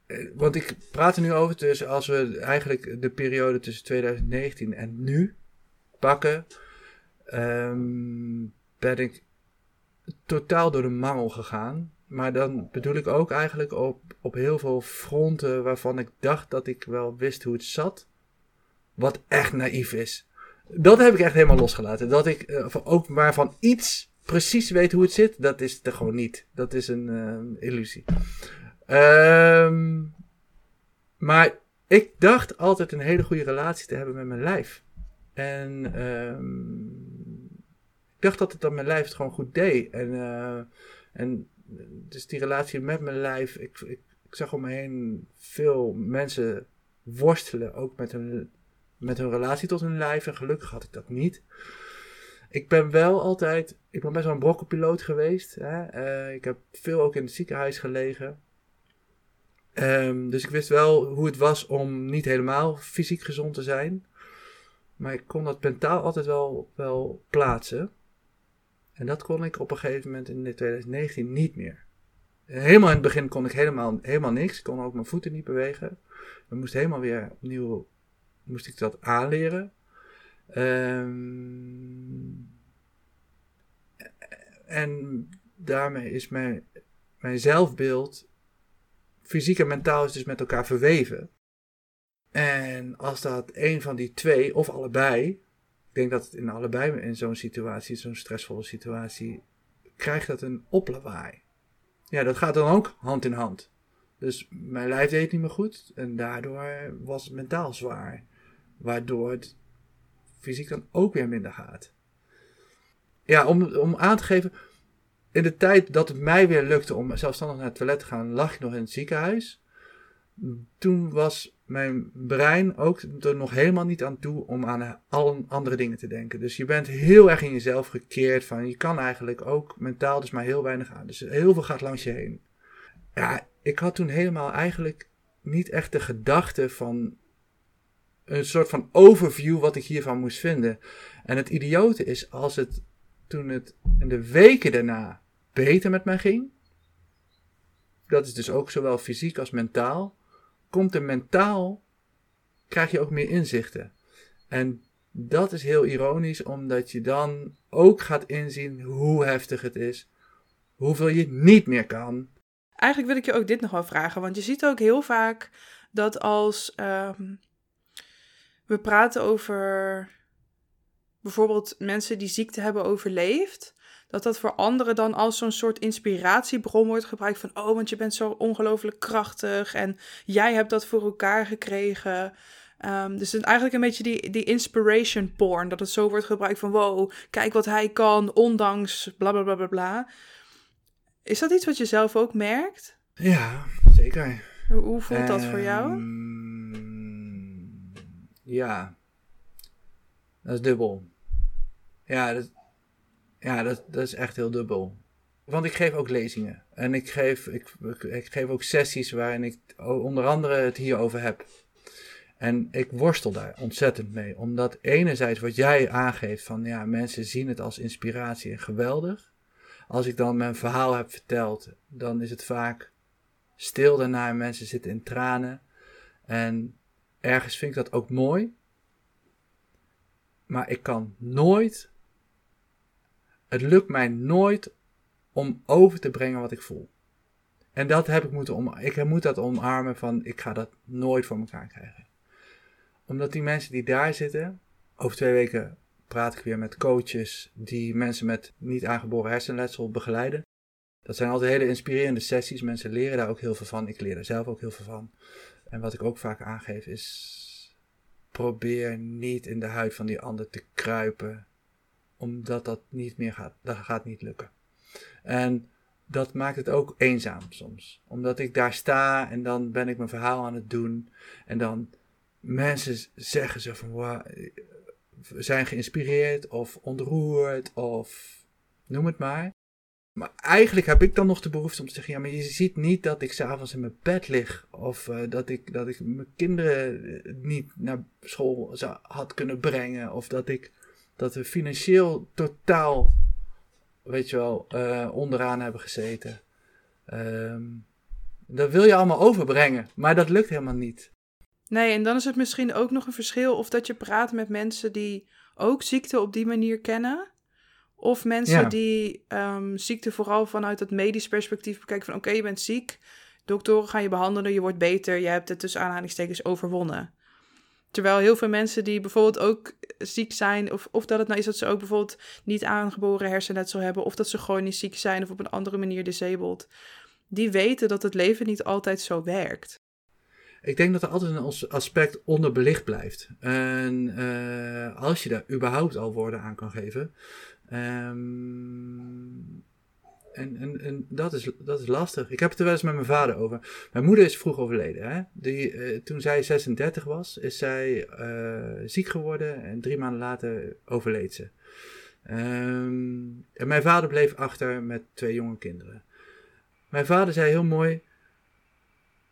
Eh, want ik praat er nu over, dus als we eigenlijk de periode tussen 2019 en nu pakken, um, ben ik totaal door de mangel gegaan. Maar dan bedoel ik ook eigenlijk op, op heel veel fronten waarvan ik dacht dat ik wel wist hoe het zat. Wat echt naïef is. Dat heb ik echt helemaal losgelaten. Dat ik uh, ook maar van iets precies weet hoe het zit, dat is er gewoon niet. Dat is een uh, illusie. Um, maar ik dacht altijd een hele goede relatie te hebben met mijn lijf. En ehm, ik dacht dat het dan mijn lijf het gewoon goed deed. En, uh, en dus die relatie met mijn lijf, ik, ik, zag om me heen veel mensen worstelen, ook met hun, met hun relatie tot hun lijf. En gelukkig had ik dat niet. Ik ben wel altijd, ik ben best wel een brokkenpiloot geweest. Hè? Uh, ik heb veel ook in het ziekenhuis gelegen. Um, dus ik wist wel hoe het was om niet helemaal fysiek gezond te zijn. Maar ik kon dat mentaal altijd wel, wel plaatsen. En dat kon ik op een gegeven moment in 2019 niet meer. Helemaal in het begin kon ik helemaal, helemaal niks. Ik kon ook mijn voeten niet bewegen. Dan moest helemaal weer opnieuw moest ik dat aanleren. Um, en daarmee is mijn, mijn zelfbeeld, fysiek en mentaal, is dus met elkaar verweven. En als dat een van die twee, of allebei, denk dat het in allebei in zo'n situatie, zo'n stressvolle situatie, krijgt dat een oplawaai. Ja, dat gaat dan ook hand in hand. Dus mijn lijf deed niet meer goed en daardoor was het mentaal zwaar. Waardoor het fysiek dan ook weer minder gaat. Ja, om, om aan te geven, in de tijd dat het mij weer lukte om zelfstandig naar het toilet te gaan, lag ik nog in het ziekenhuis. Toen was mijn brein ook er nog helemaal niet aan toe om aan alle andere dingen te denken. Dus je bent heel erg in jezelf gekeerd van je kan eigenlijk ook mentaal dus maar heel weinig aan. Dus heel veel gaat langs je heen. Ja, ik had toen helemaal eigenlijk niet echt de gedachte van een soort van overview wat ik hiervan moest vinden. En het idiote is als het toen het in de weken daarna beter met mij ging. Dat is dus ook zowel fysiek als mentaal. Komt er mentaal, krijg je ook meer inzichten. En dat is heel ironisch, omdat je dan ook gaat inzien hoe heftig het is. Hoeveel je niet meer kan. Eigenlijk wil ik je ook dit nog wel vragen, want je ziet ook heel vaak dat als ehm, we praten over bijvoorbeeld mensen die ziekte hebben overleefd, dat dat voor anderen dan als zo'n soort inspiratiebron wordt gebruikt van, oh, want je bent zo ongelooflijk krachtig en jij hebt dat voor elkaar gekregen. Um, dus het eigenlijk een beetje die, die inspiration porn, dat het zo wordt gebruikt van, wow, kijk wat hij kan, ondanks bla bla bla bla bla. Is dat iets wat je zelf ook merkt? Ja, zeker. Hoe, voelt dat voor jou? Ehm, ja, dat is dubbel. Ja, dat, ja dat, dat is echt heel dubbel. Want ik geef ook lezingen. En ik geef, ik, ik geef ook sessies waarin ik onder andere het hierover heb. En ik worstel daar ontzettend mee. Omdat enerzijds wat jij aangeeft van ja, mensen zien het als inspiratie en geweldig. Als ik dan mijn verhaal heb verteld, dan is het vaak stil daarna en mensen zitten in tranen. En ergens vind ik dat ook mooi. Maar ik kan nooit. Het lukt mij nooit om over te brengen wat ik voel. En dat heb ik moeten om. Ik moet dat omarmen van ik ga dat nooit voor elkaar krijgen. Omdat die mensen die daar zitten. Over twee weken praat ik weer met coaches die mensen met niet aangeboren hersenletsel begeleiden. Dat zijn altijd hele inspirerende sessies. Mensen leren daar ook heel veel van. Ik leer er zelf ook heel veel van. En wat ik ook vaak aangeef is probeer niet in de huid van die ander te kruipen. Omdat dat niet meer gaat. Dat gaat niet lukken. En dat maakt het ook eenzaam soms. Omdat ik daar sta en dan ben ik mijn verhaal aan het doen. En dan mensen zeggen ze van wow, zijn geïnspireerd of ontroerd of noem het maar. Maar eigenlijk heb ik dan nog de behoefte om te zeggen: ja, maar je ziet niet dat ik s'avonds in mijn bed lig. Of uh, dat, ik, dat ik mijn kinderen eh, niet naar school had kunnen brengen. Of dat, ik, dat we financieel totaal, weet je wel, uh, onderaan hebben gezeten. Um, dat wil je allemaal overbrengen, maar dat lukt helemaal niet. Nee, en dan is het misschien ook nog een verschil of dat je praat met mensen die ook ziekte op die manier kennen. Of mensen die um, ziekte vooral vanuit het medisch perspectief bekijken van oké, je bent ziek, doktoren gaan je behandelen, je wordt beter, je hebt het tussen aanhalingstekens overwonnen. Terwijl heel veel mensen die bijvoorbeeld ook ziek zijn, of, of dat het nou is dat ze ook bijvoorbeeld niet aangeboren hersenletsel hebben, of dat ze gewoon niet ziek zijn of op een andere manier disabled, die weten dat het leven niet altijd zo werkt. ik denk dat er altijd een aspect onderbelicht blijft. En uh, als je daar überhaupt al woorden aan kan geven. Um, en, en, en dat, is, dat is lastig. Ik heb het er wel eens met mijn vader over. Mijn moeder is vroeg overleden. Hè? Die, uh, toen zij 36 was, is zij uh, ziek geworden en drie maanden later overleed ze. Um, en mijn vader bleef achter met twee jonge kinderen. Mijn vader zei heel mooi: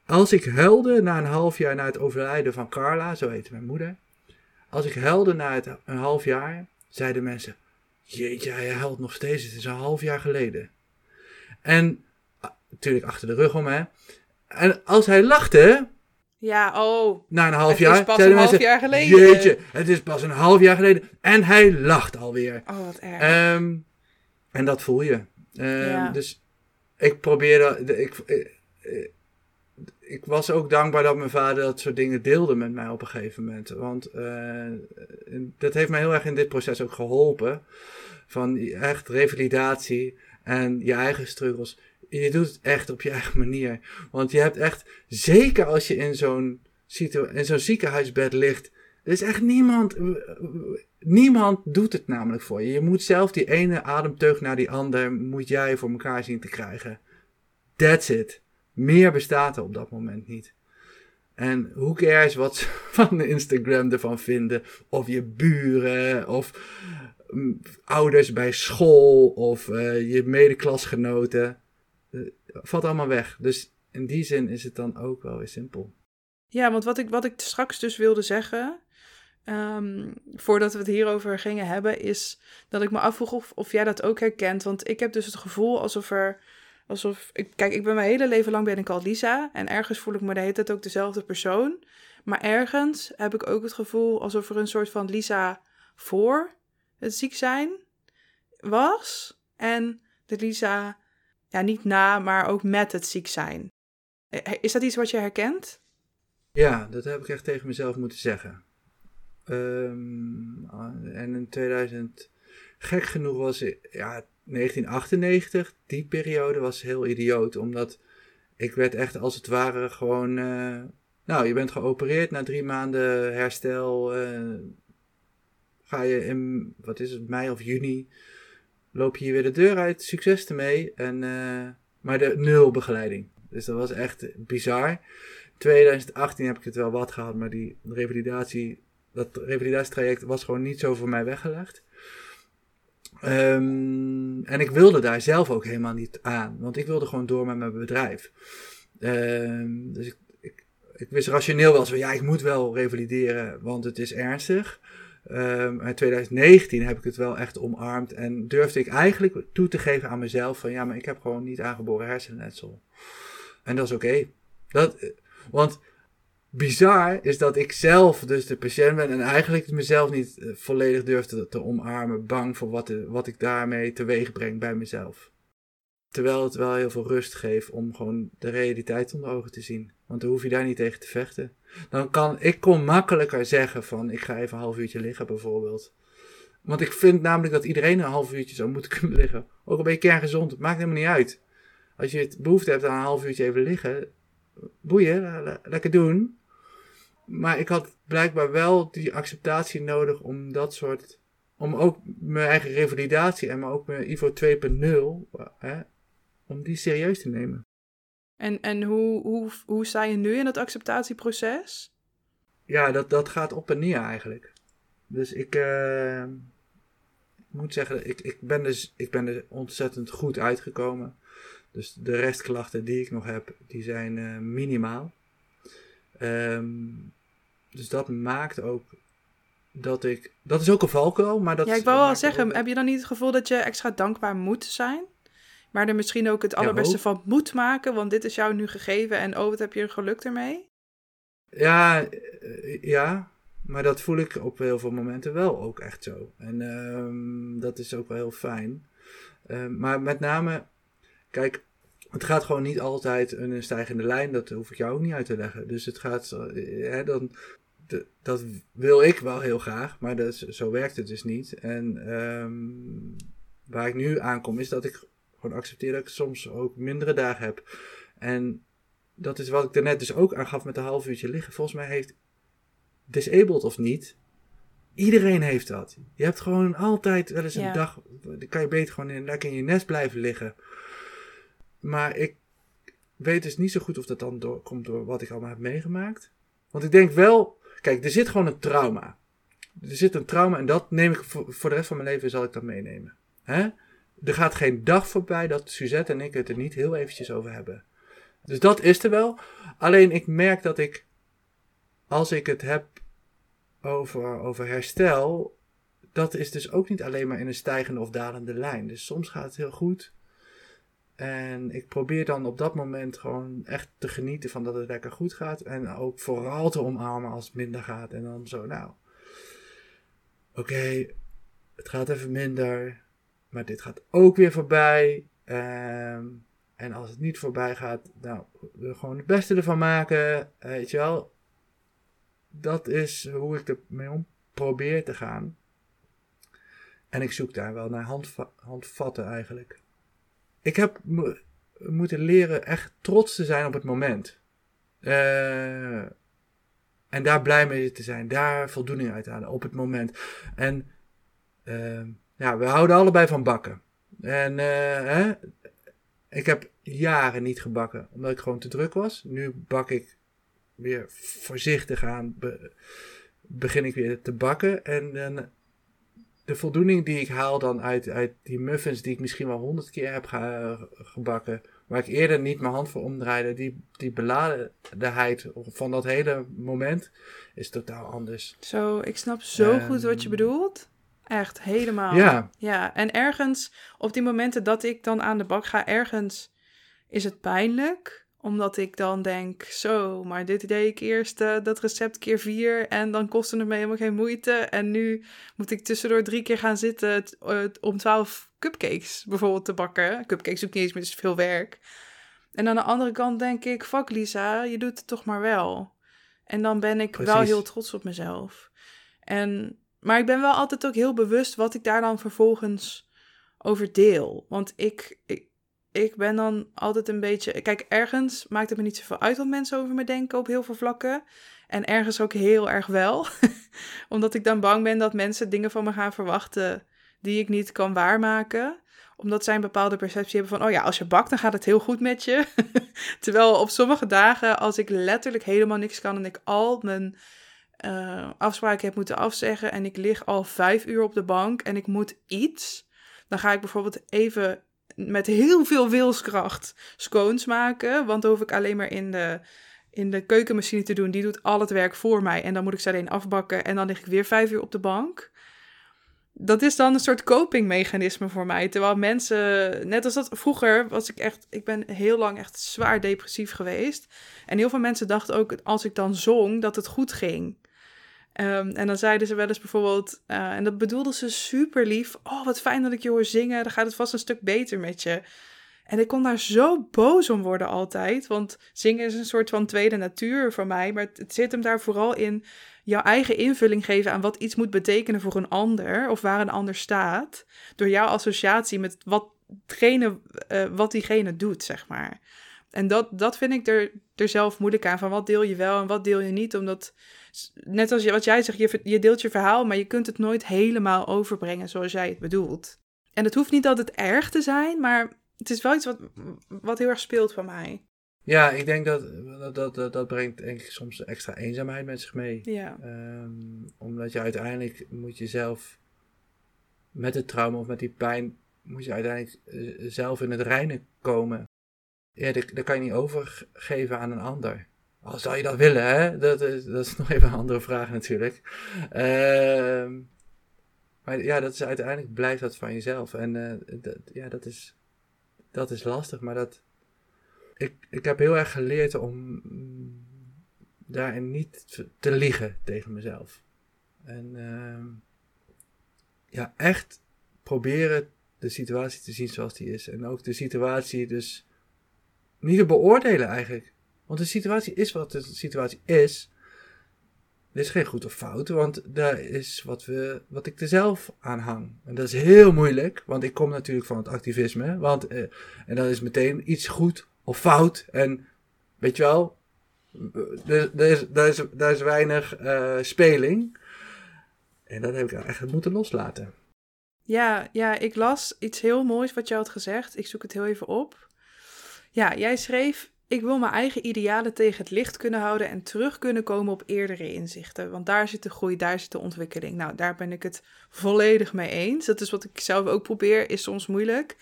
als ik huilde na een half jaar na het overlijden van Carla, zo heette mijn moeder. Als ik huilde na het, een half jaar, zeiden mensen: Jeetje, hij huilt nog steeds, het is een half jaar geleden. En ah, natuurlijk achter de rug om, hè. En als hij lachte. Ja, oh. Na een half het jaar. Is pas een half jaar geleden. Jeetje, het is pas een half jaar geleden. En hij lacht alweer. Oh, wat erg. Um, en dat voel je. Um, Ja. Dus ik probeerde. Ik, ik, ik was ook dankbaar dat mijn vader dat soort dingen deelde met mij op een gegeven moment. Want uh, dat heeft mij heel erg in dit proces ook geholpen. Van echt revalidatie en je eigen struggles. Je doet het echt op je eigen manier. Want je hebt echt, zeker als je in zo'n, in zo'n ziekenhuisbed ligt, er is echt niemand, niemand doet het namelijk voor je. Je moet zelf die ene ademteug naar die ander, moet jij voor elkaar zien te krijgen. That's it. Meer bestaat er op dat moment niet. En hoe cares wat ze van Instagram ervan vinden, of je buren, of ouders bij school of uh, je medeklasgenoten. Uh, valt allemaal weg. Dus in die zin is het dan ook wel weer simpel. Ja, want wat ik, wat ik straks dus wilde zeggen, um, voordat we het hierover gingen hebben, is dat ik me afvroeg of, of jij dat ook herkent. Want ik heb dus het gevoel alsof er, alsof, ik, kijk, ik ben mijn hele leven lang ben ik al Lisa en ergens voel ik me de hele tijd ook dezelfde persoon. Maar ergens heb ik ook het gevoel alsof er een soort van Lisa voor het ziek zijn was. En de Lisa, ja, niet na, maar ook met het ziek zijn. Is dat iets wat je herkent? Ja, dat heb ik echt tegen mezelf moeten zeggen. Um, en in 2000, gek genoeg was ja, 1998, die periode was heel idioot, omdat ik werd echt als het ware gewoon, uh, nou, je bent geopereerd na drie maanden herstel, uh, ga je in, wat is het, mei of juni, loop je hier weer de deur uit, succes ermee. En, uh, maar de nul begeleiding. Dus dat was echt bizar. 2018 heb ik het wel wat gehad, maar die revalidatie, dat revalidatietraject was gewoon niet zo voor mij weggelegd. Um, en ik wilde daar zelf ook helemaal niet aan, want ik wilde gewoon door met mijn bedrijf. Um, dus ik, ik, ik wist rationeel wel zo, ja, ik moet wel revalideren, want het is ernstig. Um, in 2019 heb ik het wel echt omarmd en durfde ik eigenlijk toe te geven aan mezelf van ja, maar ik heb gewoon niet aangeboren hersenletsel. En dat is oké. Dat, want bizar is dat ik zelf dus de patiënt ben en eigenlijk mezelf niet volledig durfde te omarmen, bang voor wat, de, wat ik daarmee teweeg breng bij mezelf. Terwijl het wel heel veel rust geeft om gewoon de realiteit onder ogen te zien. Want dan hoef je daar niet tegen te vechten. Dan kan ik kon makkelijker zeggen van ik ga even een half uurtje liggen bijvoorbeeld. Want ik vind namelijk dat iedereen een half uurtje zou moeten kunnen liggen. Ook al ben je kerngezond, het maakt helemaal niet uit. Als je het behoefte hebt aan een half uurtje even liggen, boeien, lekker doen. Maar ik had blijkbaar wel die acceptatie nodig om dat soort, om ook mijn eigen revalidatie en maar ook mijn IVO 2.0, hè, om die serieus te nemen. En, en hoe, hoe, hoe sta je nu in dat acceptatieproces? Ja, dat, dat gaat op en neer eigenlijk. Dus ik, uh, ik moet zeggen, ik, ik, ben dus, ik ben er ontzettend goed uitgekomen. Dus de restklachten die ik nog heb, die zijn uh, minimaal. Um, dus dat maakt ook dat ik... Dat is ook een valkuil, maar dat... Ja, ik wou wel zeggen, ook... heb je dan niet het gevoel dat je extra dankbaar moet zijn? Maar er misschien ook het allerbeste ja, van moet maken, want dit is jou nu gegeven en oh, wat heb je een geluk ermee? Ja, ja, maar dat voel ik op heel veel momenten wel ook echt zo. En um, dat is ook wel heel fijn. Um, maar met name, kijk, het gaat gewoon niet altijd een stijgende lijn, dat hoef ik jou ook niet uit te leggen. Dus het gaat, hè, dan, dat wil ik wel heel graag, maar dat, zo werkt het dus niet. En um, waar ik nu aankom is dat ik gewoon accepteer dat ik soms ook mindere dagen heb. En dat is wat ik daarnet dus ook aangaf met een half uurtje liggen. Volgens mij heeft disabled of niet, iedereen heeft dat. Je hebt gewoon altijd wel eens een Ja. dag, dan kan je beter gewoon in, lekker in je nest blijven liggen. Maar ik weet dus niet zo goed of dat dan door, komt door wat ik allemaal heb meegemaakt. Want ik denk wel, kijk, er zit gewoon een trauma. Er zit een trauma en dat neem ik voor, voor de rest van mijn leven zal ik dat meenemen. Hè? Er gaat geen dag voorbij dat Suzette en ik het er niet heel eventjes over hebben. Dus dat is er wel. Alleen ik merk dat ik, als ik het heb over, over herstel, dat is dus ook niet alleen maar in een stijgende of dalende lijn. Dus soms gaat het heel goed. En ik probeer dan op dat moment gewoon echt te genieten van dat het lekker goed gaat. En ook vooral te omarmen als het minder gaat. En dan zo, nou, oké, het gaat even minder. Maar dit gaat ook weer voorbij. Ehm, en als het niet voorbij gaat, nou, we gewoon het beste ervan maken. Weet je wel. Dat is hoe ik ermee om probeer te gaan. En ik zoek daar wel naar handva- handvatten eigenlijk. Ik heb mo- moeten leren echt trots te zijn op het moment. Eh, en daar blij mee te zijn. Daar voldoening uit halen op het moment. En eh, ja, we houden allebei van bakken. En eh, hè, ik heb jaren niet gebakken, omdat ik gewoon te druk was. Nu bak ik weer voorzichtig aan. Be- begin ik weer te bakken. En dan de voldoening die ik haal dan uit, uit die muffins die ik misschien wel honderd keer heb ge- gebakken, waar ik eerder niet mijn hand voor omdraaide, die, die beladenheid van dat hele moment is totaal anders. Zo, ik snap zo Ehm, goed wat je bedoelt. Echt, helemaal. Ja. Ja, en ergens, op die momenten dat ik dan aan de bak ga, ergens is het pijnlijk. Omdat ik dan denk, zo, maar dit deed ik eerst eh, dat recept keer vier. En dan kostte het me helemaal geen moeite. En nu moet ik tussendoor drie keer gaan zitten om twaalf cupcakes bijvoorbeeld te bakken. Cupcakes ook niet eens meer, dus veel werk. En aan de andere kant denk ik, fuck Lisa, je doet het toch maar wel. En dan ben ik wel heel trots op mezelf. En, maar ik ben wel altijd ook heel bewust wat ik daar dan vervolgens over deel. Want ik, ik, ik ben dan altijd een beetje. Kijk, ergens maakt het me niet zoveel uit wat mensen over me denken op heel veel vlakken. En ergens ook heel erg wel. Omdat ik dan bang ben dat mensen dingen van me gaan verwachten die ik niet kan waarmaken. Omdat zij een bepaalde perceptie hebben van: oh ja, als je bakt, dan gaat het heel goed met je. Terwijl op sommige dagen, als ik letterlijk helemaal niks kan en ik al mijn eh, afspraken heb moeten afzeggen en ik lig al vijf uur op de bank en ik moet iets, dan ga ik bijvoorbeeld even met heel veel wilskracht scones maken. Want dan hoef ik alleen maar in de, in de keukenmachine te doen. Die doet al het werk voor mij. En dan moet ik ze alleen afbakken en dan lig ik weer vijf uur op de bank. Dat is dan een soort copingmechanisme voor mij. Terwijl mensen, net als dat vroeger, was ik echt, ik ben heel lang echt zwaar depressief geweest. En heel veel mensen dachten ook, als ik dan zong, dat het goed ging. Ehm, en dan zeiden ze wel eens bijvoorbeeld, eh, en dat bedoelden ze super lief. Oh, wat fijn dat ik je hoor zingen. Dan gaat het vast een stuk beter met je. En ik kon daar zo boos om worden altijd. Want zingen is een soort van tweede natuur voor mij. Maar het, zit hem daar vooral in jouw eigen invulling geven aan wat iets moet betekenen voor een ander. Of waar een ander staat. Door jouw associatie met wat, hetgene, eh, wat diegene doet, zeg maar. En dat, dat vind ik er, er zelf moeilijk aan. Van wat deel je wel en wat deel je niet. Omdat, net als wat jij zegt, je, je deelt je verhaal, maar je kunt het nooit helemaal overbrengen zoals jij het bedoelt. En het hoeft niet altijd erg te zijn, maar het is wel iets wat, wat heel erg speelt voor mij. Ja, ik denk dat dat, dat, dat, brengt denk ik soms extra eenzaamheid met zich mee. Ja, Ehm, omdat je uiteindelijk moet je zelf met het trauma of met die pijn, moet je uiteindelijk eh, zelf in het reine komen. Ja, dat, dat kan je niet overgeven aan een ander. Al zou je dat willen, hè? Dat is, dat is nog even een andere vraag natuurlijk. Ehm, maar ja, dat is uiteindelijk blijft dat van jezelf. En eh, dat, ja, dat is, dat is lastig, maar dat... Ik, ik heb heel erg geleerd om daarin niet te, te liegen tegen mezelf. En ehm, ja, echt proberen de situatie te zien zoals die is. En ook de situatie dus niet te beoordelen eigenlijk. Want de situatie is wat de situatie is. Er is geen goed of fout, want daar is wat, we, wat ik er zelf aan hang. En dat is heel moeilijk, want ik kom natuurlijk van het activisme. Want, eh, en dan is meteen iets goed of fout. En weet je wel, er, is, er, is, is weinig uh, speling. En dat heb ik echt moeten loslaten. Ja, ja, ik las iets heel moois wat je had gezegd. Ik zoek het heel even op. Ja, jij schreef: Ik wil mijn eigen idealen tegen het licht kunnen houden en terug kunnen komen op eerdere inzichten. Want daar zit de groei, daar zit de ontwikkeling. Nou, daar ben ik het volledig mee eens. Dat is wat ik zelf ook probeer, is soms moeilijk.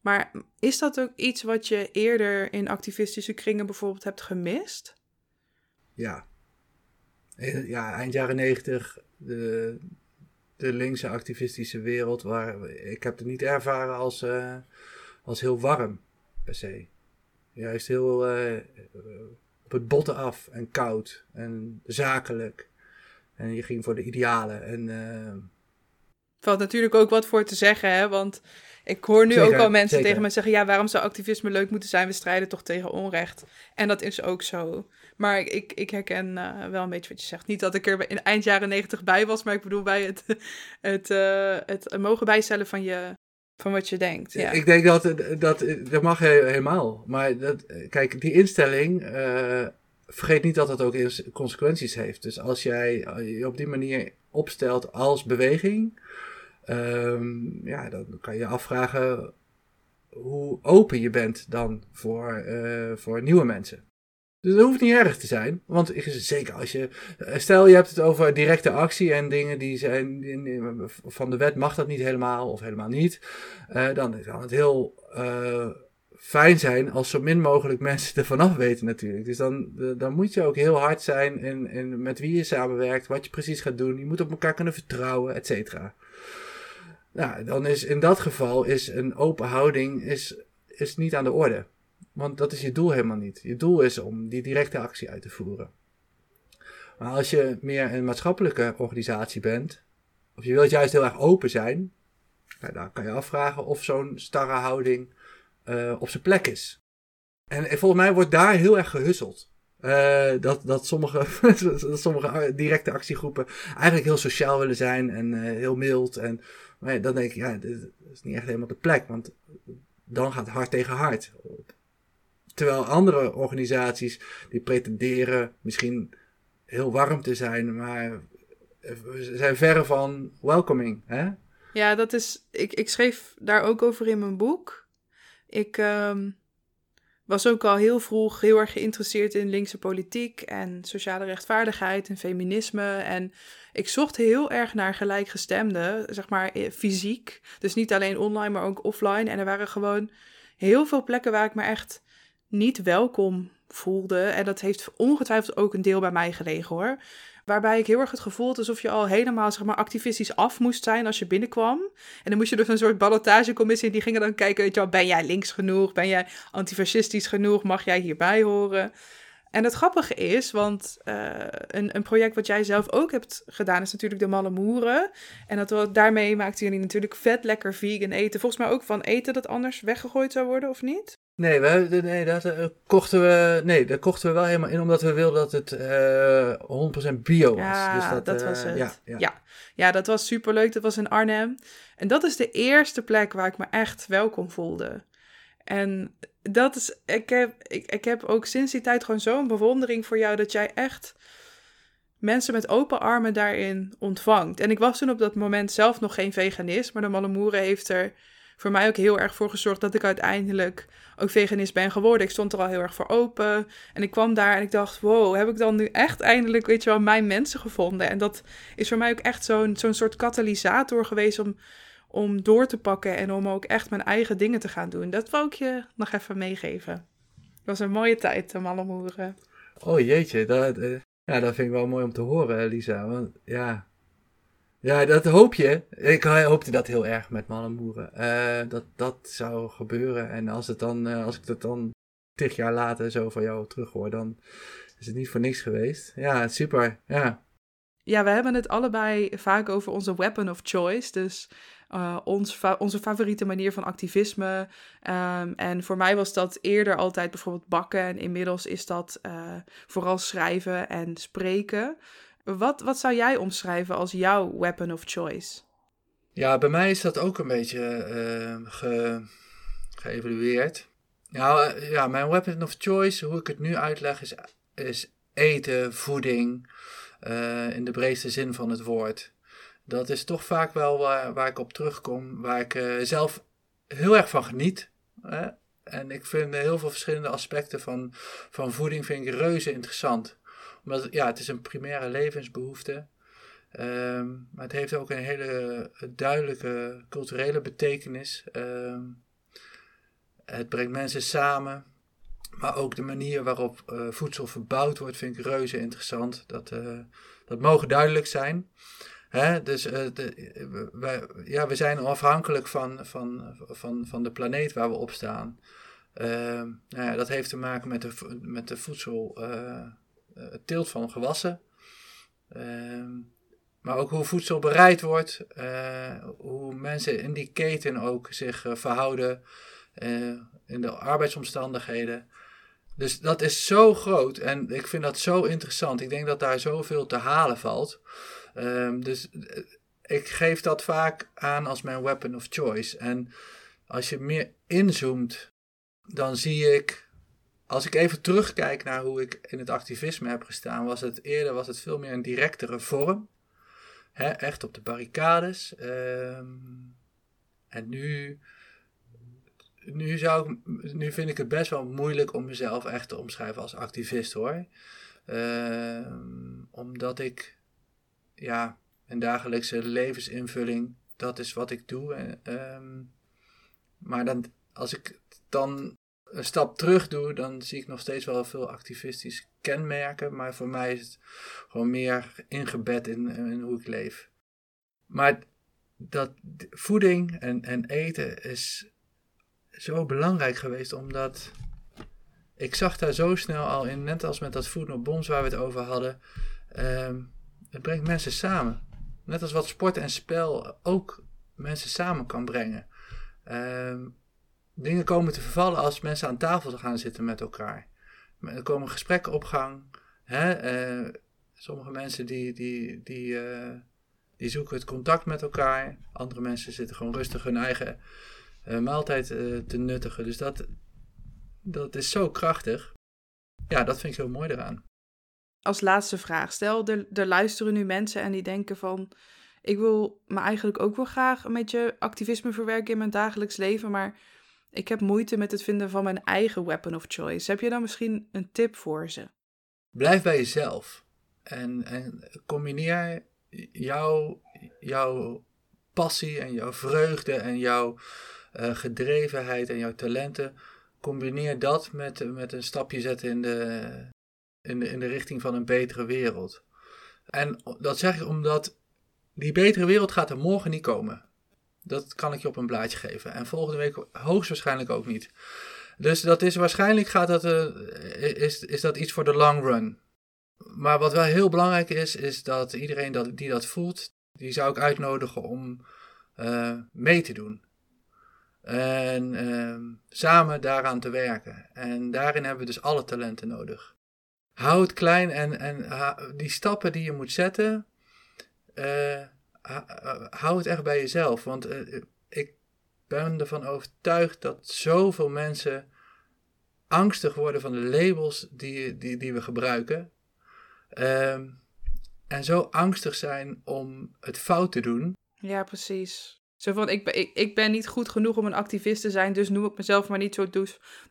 Maar is dat ook iets wat je eerder in activistische kringen bijvoorbeeld hebt gemist? Ja. Ja, eind jaren negentig, de, de linkse activistische wereld, waar ik heb het niet ervaren als, uh, als heel warm per se. Juist heel uh, op het botten af en koud en zakelijk. En je ging voor de idealen. En, uh... Valt natuurlijk ook wat voor te zeggen, hè? Want ik hoor nu ook al mensen tegen me zeggen: ja, waarom zou activisme leuk moeten zijn? We strijden toch tegen onrecht. En dat is ook zo. Maar ik, ik herken uh, wel een beetje wat je zegt. Niet dat ik er in eind jaren negentig bij was, maar ik bedoel bij het, het, uh, het mogen bijstellen van, je, van wat je denkt. Ik denk dat dat, dat mag helemaal. Maar dat, kijk, die instelling, uh, vergeet niet dat dat ook consequenties heeft. Dus als jij je op die manier opstelt als beweging, um, ja, dan kan je afvragen hoe open je bent dan voor, voor nieuwe mensen. Dus dat hoeft niet erg te zijn. Want zeker als je. Eh, stel je hebt het over directe actie en dingen die zijn. Van de wet mag dat niet helemaal of helemaal niet. Uh, dan kan het heel uh, fijn zijn als zo min mogelijk mensen ervan af weten, natuurlijk. Dus dan, dan moet je ook heel hard zijn in, in met wie je samenwerkt, wat je precies gaat doen. Je moet op elkaar kunnen vertrouwen, et cetera. Nou, dan is in dat geval is een open houding is, is niet aan de orde. Want dat is je doel helemaal niet. Je doel is om die directe actie uit te voeren. Maar als je meer een maatschappelijke organisatie bent, of je wilt juist heel erg open zijn, nou, dan kan je afvragen of zo'n starre houding uh, op zijn plek is. En, volgens mij wordt daar heel erg gehusseld. Uh, dat, dat, sommige, dat sommige directe actiegroepen eigenlijk heel sociaal willen zijn en uh, heel mild. En maar dan denk ik, ja, dit is niet echt helemaal de plek. Want dan gaat hard tegen hard. Terwijl andere organisaties die pretenderen misschien heel warm te zijn, maar zijn verre van welcoming. Hè? Ja, dat is. Ik, ik schreef daar ook over in mijn boek. Ik um, was ook al heel vroeg heel erg geïnteresseerd in linkse politiek en sociale rechtvaardigheid en feminisme. En ik zocht heel erg naar gelijkgestemden, zeg maar eh, fysiek. Dus niet alleen online, maar ook offline. En er waren gewoon heel veel plekken waar ik me echt niet welkom voelde. En dat heeft ongetwijfeld ook een deel bij mij gelegen hoor. Waarbij ik heel erg het gevoel had alsof je al helemaal zeg maar, activistisch af moest zijn als je binnenkwam. En dan moest je dus een soort ballotagecommissie. Die gingen dan kijken, weet je wel, ben jij links genoeg? Ben jij antifascistisch genoeg? Mag jij hierbij horen? En het grappige is, want uh, een, een project wat jij zelf ook hebt gedaan, is natuurlijk de Malle Moeren. En dat, daarmee maakten jullie natuurlijk vet lekker vegan eten. Volgens mij ook van eten dat anders weggegooid zou worden, of niet? Nee, we, nee dat uh, kochten we. Nee, dat kochten we wel helemaal in omdat we wilden dat het uh, eh, 100% bio was. Ja, dus dat, dat was het. Ja, ja. ja. ja dat was superleuk. Dat was in Arnhem. En dat is de eerste plek waar ik me echt welkom voelde. En dat is, ik heb, ik, ik heb ook sinds die tijd gewoon zo'n bewondering voor jou dat jij echt mensen met open armen daarin ontvangt. En ik was toen op dat moment zelf nog geen veganist, maar de Mallemoeren heeft er voor mij ook heel erg voor gezorgd dat ik uiteindelijk ook veganist ben geworden. Ik stond er al heel erg voor open. En ik kwam daar en ik dacht, wow, heb ik dan nu echt eindelijk, weet je wel, mijn mensen gevonden? En dat is voor mij ook echt zo'n soort katalysator geweest om om door te pakken en om ook echt mijn eigen dingen te gaan doen. Dat wou ik je nog even meegeven. Het was een mooie tijd, de Mallemoeren. Oh jeetje, dat, uh, ja, dat vind ik wel mooi om te horen, Lisa. Want ja, ja dat hoop je. Ik hoopte dat heel erg met Mallemoeren. Uh, dat dat zou gebeuren. En als, het dan, uh, als ik dat dan tig jaar later zo van jou terug hoor, dan is het niet voor niks geweest. Ja, super. Ja. Ja, we hebben het allebei vaak over onze weapon of choice. Dus uh, ons onze favoriete manier van activisme. Um, en voor mij was dat eerder altijd bijvoorbeeld bakken. En inmiddels is dat vooral schrijven en spreken. Wat, wat zou jij omschrijven als jouw weapon of choice? Ja, bij mij is dat ook een beetje uh, ge, geëvalueerd. Nou ja, mijn weapon of choice, hoe ik het nu uitleg, is, is eten, voeding, in de breedste zin van het woord. Dat is toch vaak wel waar, waar ik op terugkom, waar ik zelf heel erg van geniet. Hè? En ik vind heel veel verschillende aspecten van, van voeding vind ik reuze interessant. Ja, het is een primaire levensbehoefte. Um, maar het heeft ook een hele duidelijke culturele betekenis. Um, het brengt mensen samen. Maar ook de manier waarop uh, voedsel verbouwd wordt vind ik reuze interessant. Dat, uh, dat mogen duidelijk zijn. Hè? Dus ja, we zijn afhankelijk van, van, van, van de planeet waar we op staan. Uh, nou ja, dat heeft te maken met de, met de voedsel, het teelt van gewassen. Ehm, maar ook hoe voedsel bereid wordt, hoe mensen in die keten ook zich verhouden in de arbeidsomstandigheden. Dus dat is zo groot en ik vind dat zo interessant. Ik denk dat daar zoveel te halen valt. Um, dus eh, ik geef dat vaak aan als mijn weapon of choice. En als je meer inzoomt, dan zie ik, als ik even terugkijk naar hoe ik in het activisme heb gestaan, was het eerder was het veel meer een directere vorm. Hè, echt op de barricades. Um, en nu, nu, zou nu vind ik het best wel moeilijk om mezelf echt te omschrijven als activist hoor. Um, omdat ik ja, een dagelijkse levensinvulling, dat is wat ik doe. Um, maar dan, als ik dan een stap terug doe, dan zie ik nog steeds wel veel activistisch kenmerken. Maar voor mij is het gewoon meer ingebed in, in hoe ik leef. Maar dat voeding en, en eten is zo belangrijk geweest, omdat ik zag daar zo snel al in, net als met dat Food No Bombs waar we het over hadden. Um, het brengt mensen samen. Net als wat sport en spel ook mensen samen kan brengen. Ehm, dingen komen te vervallen als mensen aan tafel gaan zitten met elkaar. Er komen gesprekken op gang. Hè? Uh, sommige mensen die, die, die, uh, die zoeken het contact met elkaar. Andere mensen zitten gewoon rustig hun eigen uh, maaltijd te nuttigen. Dus dat, dat is zo krachtig. Ja, dat vind ik heel mooi eraan als laatste vraag. Stel, er, er luisteren nu mensen en die denken van... ik wil me eigenlijk ook wel graag een beetje activisme verwerken in mijn dagelijks leven... maar ik heb moeite met het vinden van mijn eigen weapon of choice. Heb je dan misschien een tip voor ze? Blijf bij jezelf. En, en combineer jouw, jouw passie en jouw vreugde en jouw uh, gedrevenheid en jouw talenten. Combineer dat met, met een stapje zetten in de, in de, in de richting van een betere wereld. En dat zeg ik omdat die betere wereld gaat er morgen niet komen. Dat kan ik je op een blaadje geven. En volgende week hoogstwaarschijnlijk ook niet. Dus dat is waarschijnlijk gaat dat, uh, is, is dat iets voor de long run. Maar wat wel heel belangrijk is, is dat iedereen dat, die dat voelt, die zou ik uitnodigen om uh, mee te doen. En uh, samen daaraan te werken. En daarin hebben we dus alle talenten nodig hou het klein en, en die stappen die je moet zetten, uh, hou het echt bij jezelf. Want uh, ik ben ervan overtuigd dat zoveel mensen angstig worden van de labels die, die, die we gebruiken. Uh, en zo angstig zijn om het fout te doen. Ja, precies. Zo van, ik ben, ik, ik ben niet goed genoeg om een activist te zijn, dus noem ik mezelf maar niet zo.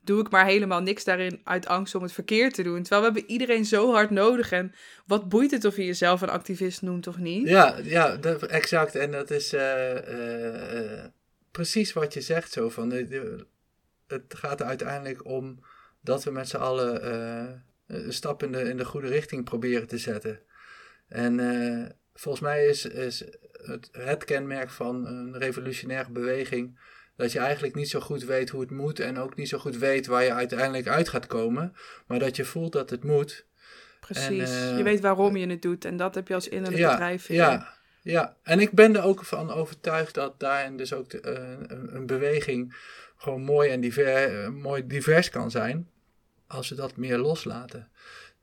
Doe ik maar helemaal niks daarin uit angst om het verkeerd te doen. Terwijl we hebben iedereen zo hard nodig. En wat boeit het of je jezelf een activist noemt of niet? Ja, ja exact. En dat is uh, uh, precies wat je zegt. Zo van, het gaat er uiteindelijk om dat we met z'n allen een stap in de, in de goede richting proberen te zetten. En volgens mij is, is het, het kenmerk van een revolutionaire beweging. Dat je eigenlijk niet zo goed weet hoe het moet en ook niet zo goed weet waar je uiteindelijk uit gaat komen. Maar dat je voelt dat het moet. Precies. En, uh, je weet waarom je het doet en dat heb je als innerlijk ja, bedrijf. Ja, ja, en ik ben er ook van overtuigd dat daarin dus ook de, uh, een, een, beweging gewoon mooi en diver, uh, mooi divers kan zijn. Als we dat meer loslaten.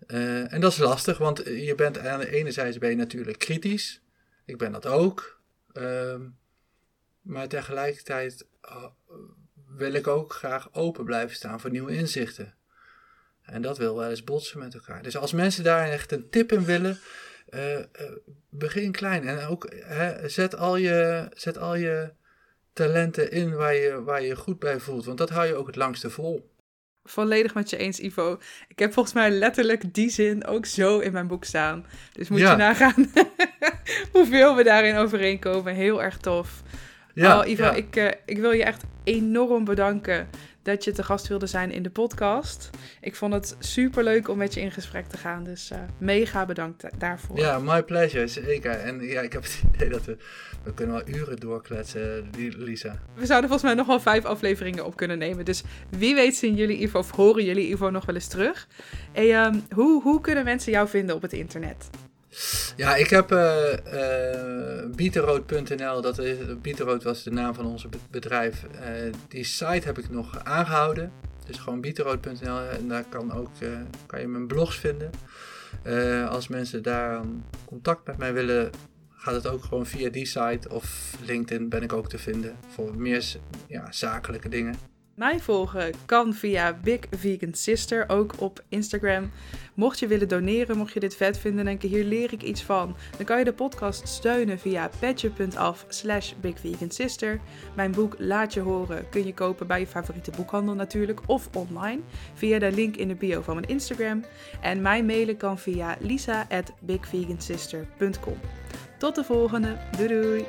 en dat is lastig, want je bent aan de ene zijde ben je natuurlijk kritisch. Ik ben dat ook. Um, maar tegelijkertijd uh, wil ik ook graag open blijven staan voor nieuwe inzichten. En dat wil wel eens botsen met elkaar. Dus als mensen daar echt een tip in willen, uh, uh, begin klein. En ook hè, zet, al je, zet al je talenten in waar je, waar je goed bij voelt. Want dat hou je ook het langste vol. Volledig met je eens, Ivo. Ik heb volgens mij letterlijk die zin ook zo in mijn boek staan. Dus moet je nagaan hoeveel we daarin overeenkomen. Heel erg tof. Ja, oh, Ivo, Ik, uh, ik wil je echt enorm bedanken dat je te gast wilde zijn in de podcast. Ik vond het super leuk om met je in gesprek te gaan. Dus uh, mega bedankt daarvoor. Ja, my pleasure, zeker. En ja, ik heb het idee dat we, we kunnen wel uren doorkletsen, Lisa. We zouden volgens mij nog wel vijf afleveringen op kunnen nemen. Dus wie weet zien jullie Ivo of horen jullie Ivo nog wel eens terug. Hey, um, hoe, hoe kunnen mensen jou vinden op het internet? Ja, ik heb uh, uh, Bieterrood.nl, dat is, Bieterrood was de naam van ons bedrijf. Uh, die site heb ik nog aangehouden. Dus gewoon bieterrood.nl en daar kan, ook, kan je mijn blogs vinden. als mensen daar contact met mij willen, gaat het ook gewoon via die site of LinkedIn ben ik ook te vinden voor meer ja, zakelijke dingen. Mij volgen kan via Big Vegan Sister, ook op Instagram. Mocht je willen doneren, mocht je dit vet vinden en denken, hier leer ik iets van, dan kan je de podcast steunen via petje.af slash bigvegansister. Mijn boek Laat je horen kun je kopen bij je favoriete boekhandel natuurlijk, of online, via de link in de bio van mijn Instagram. En mij mailen kan via lisa at bigvegansister.com. Tot de volgende, doei doei!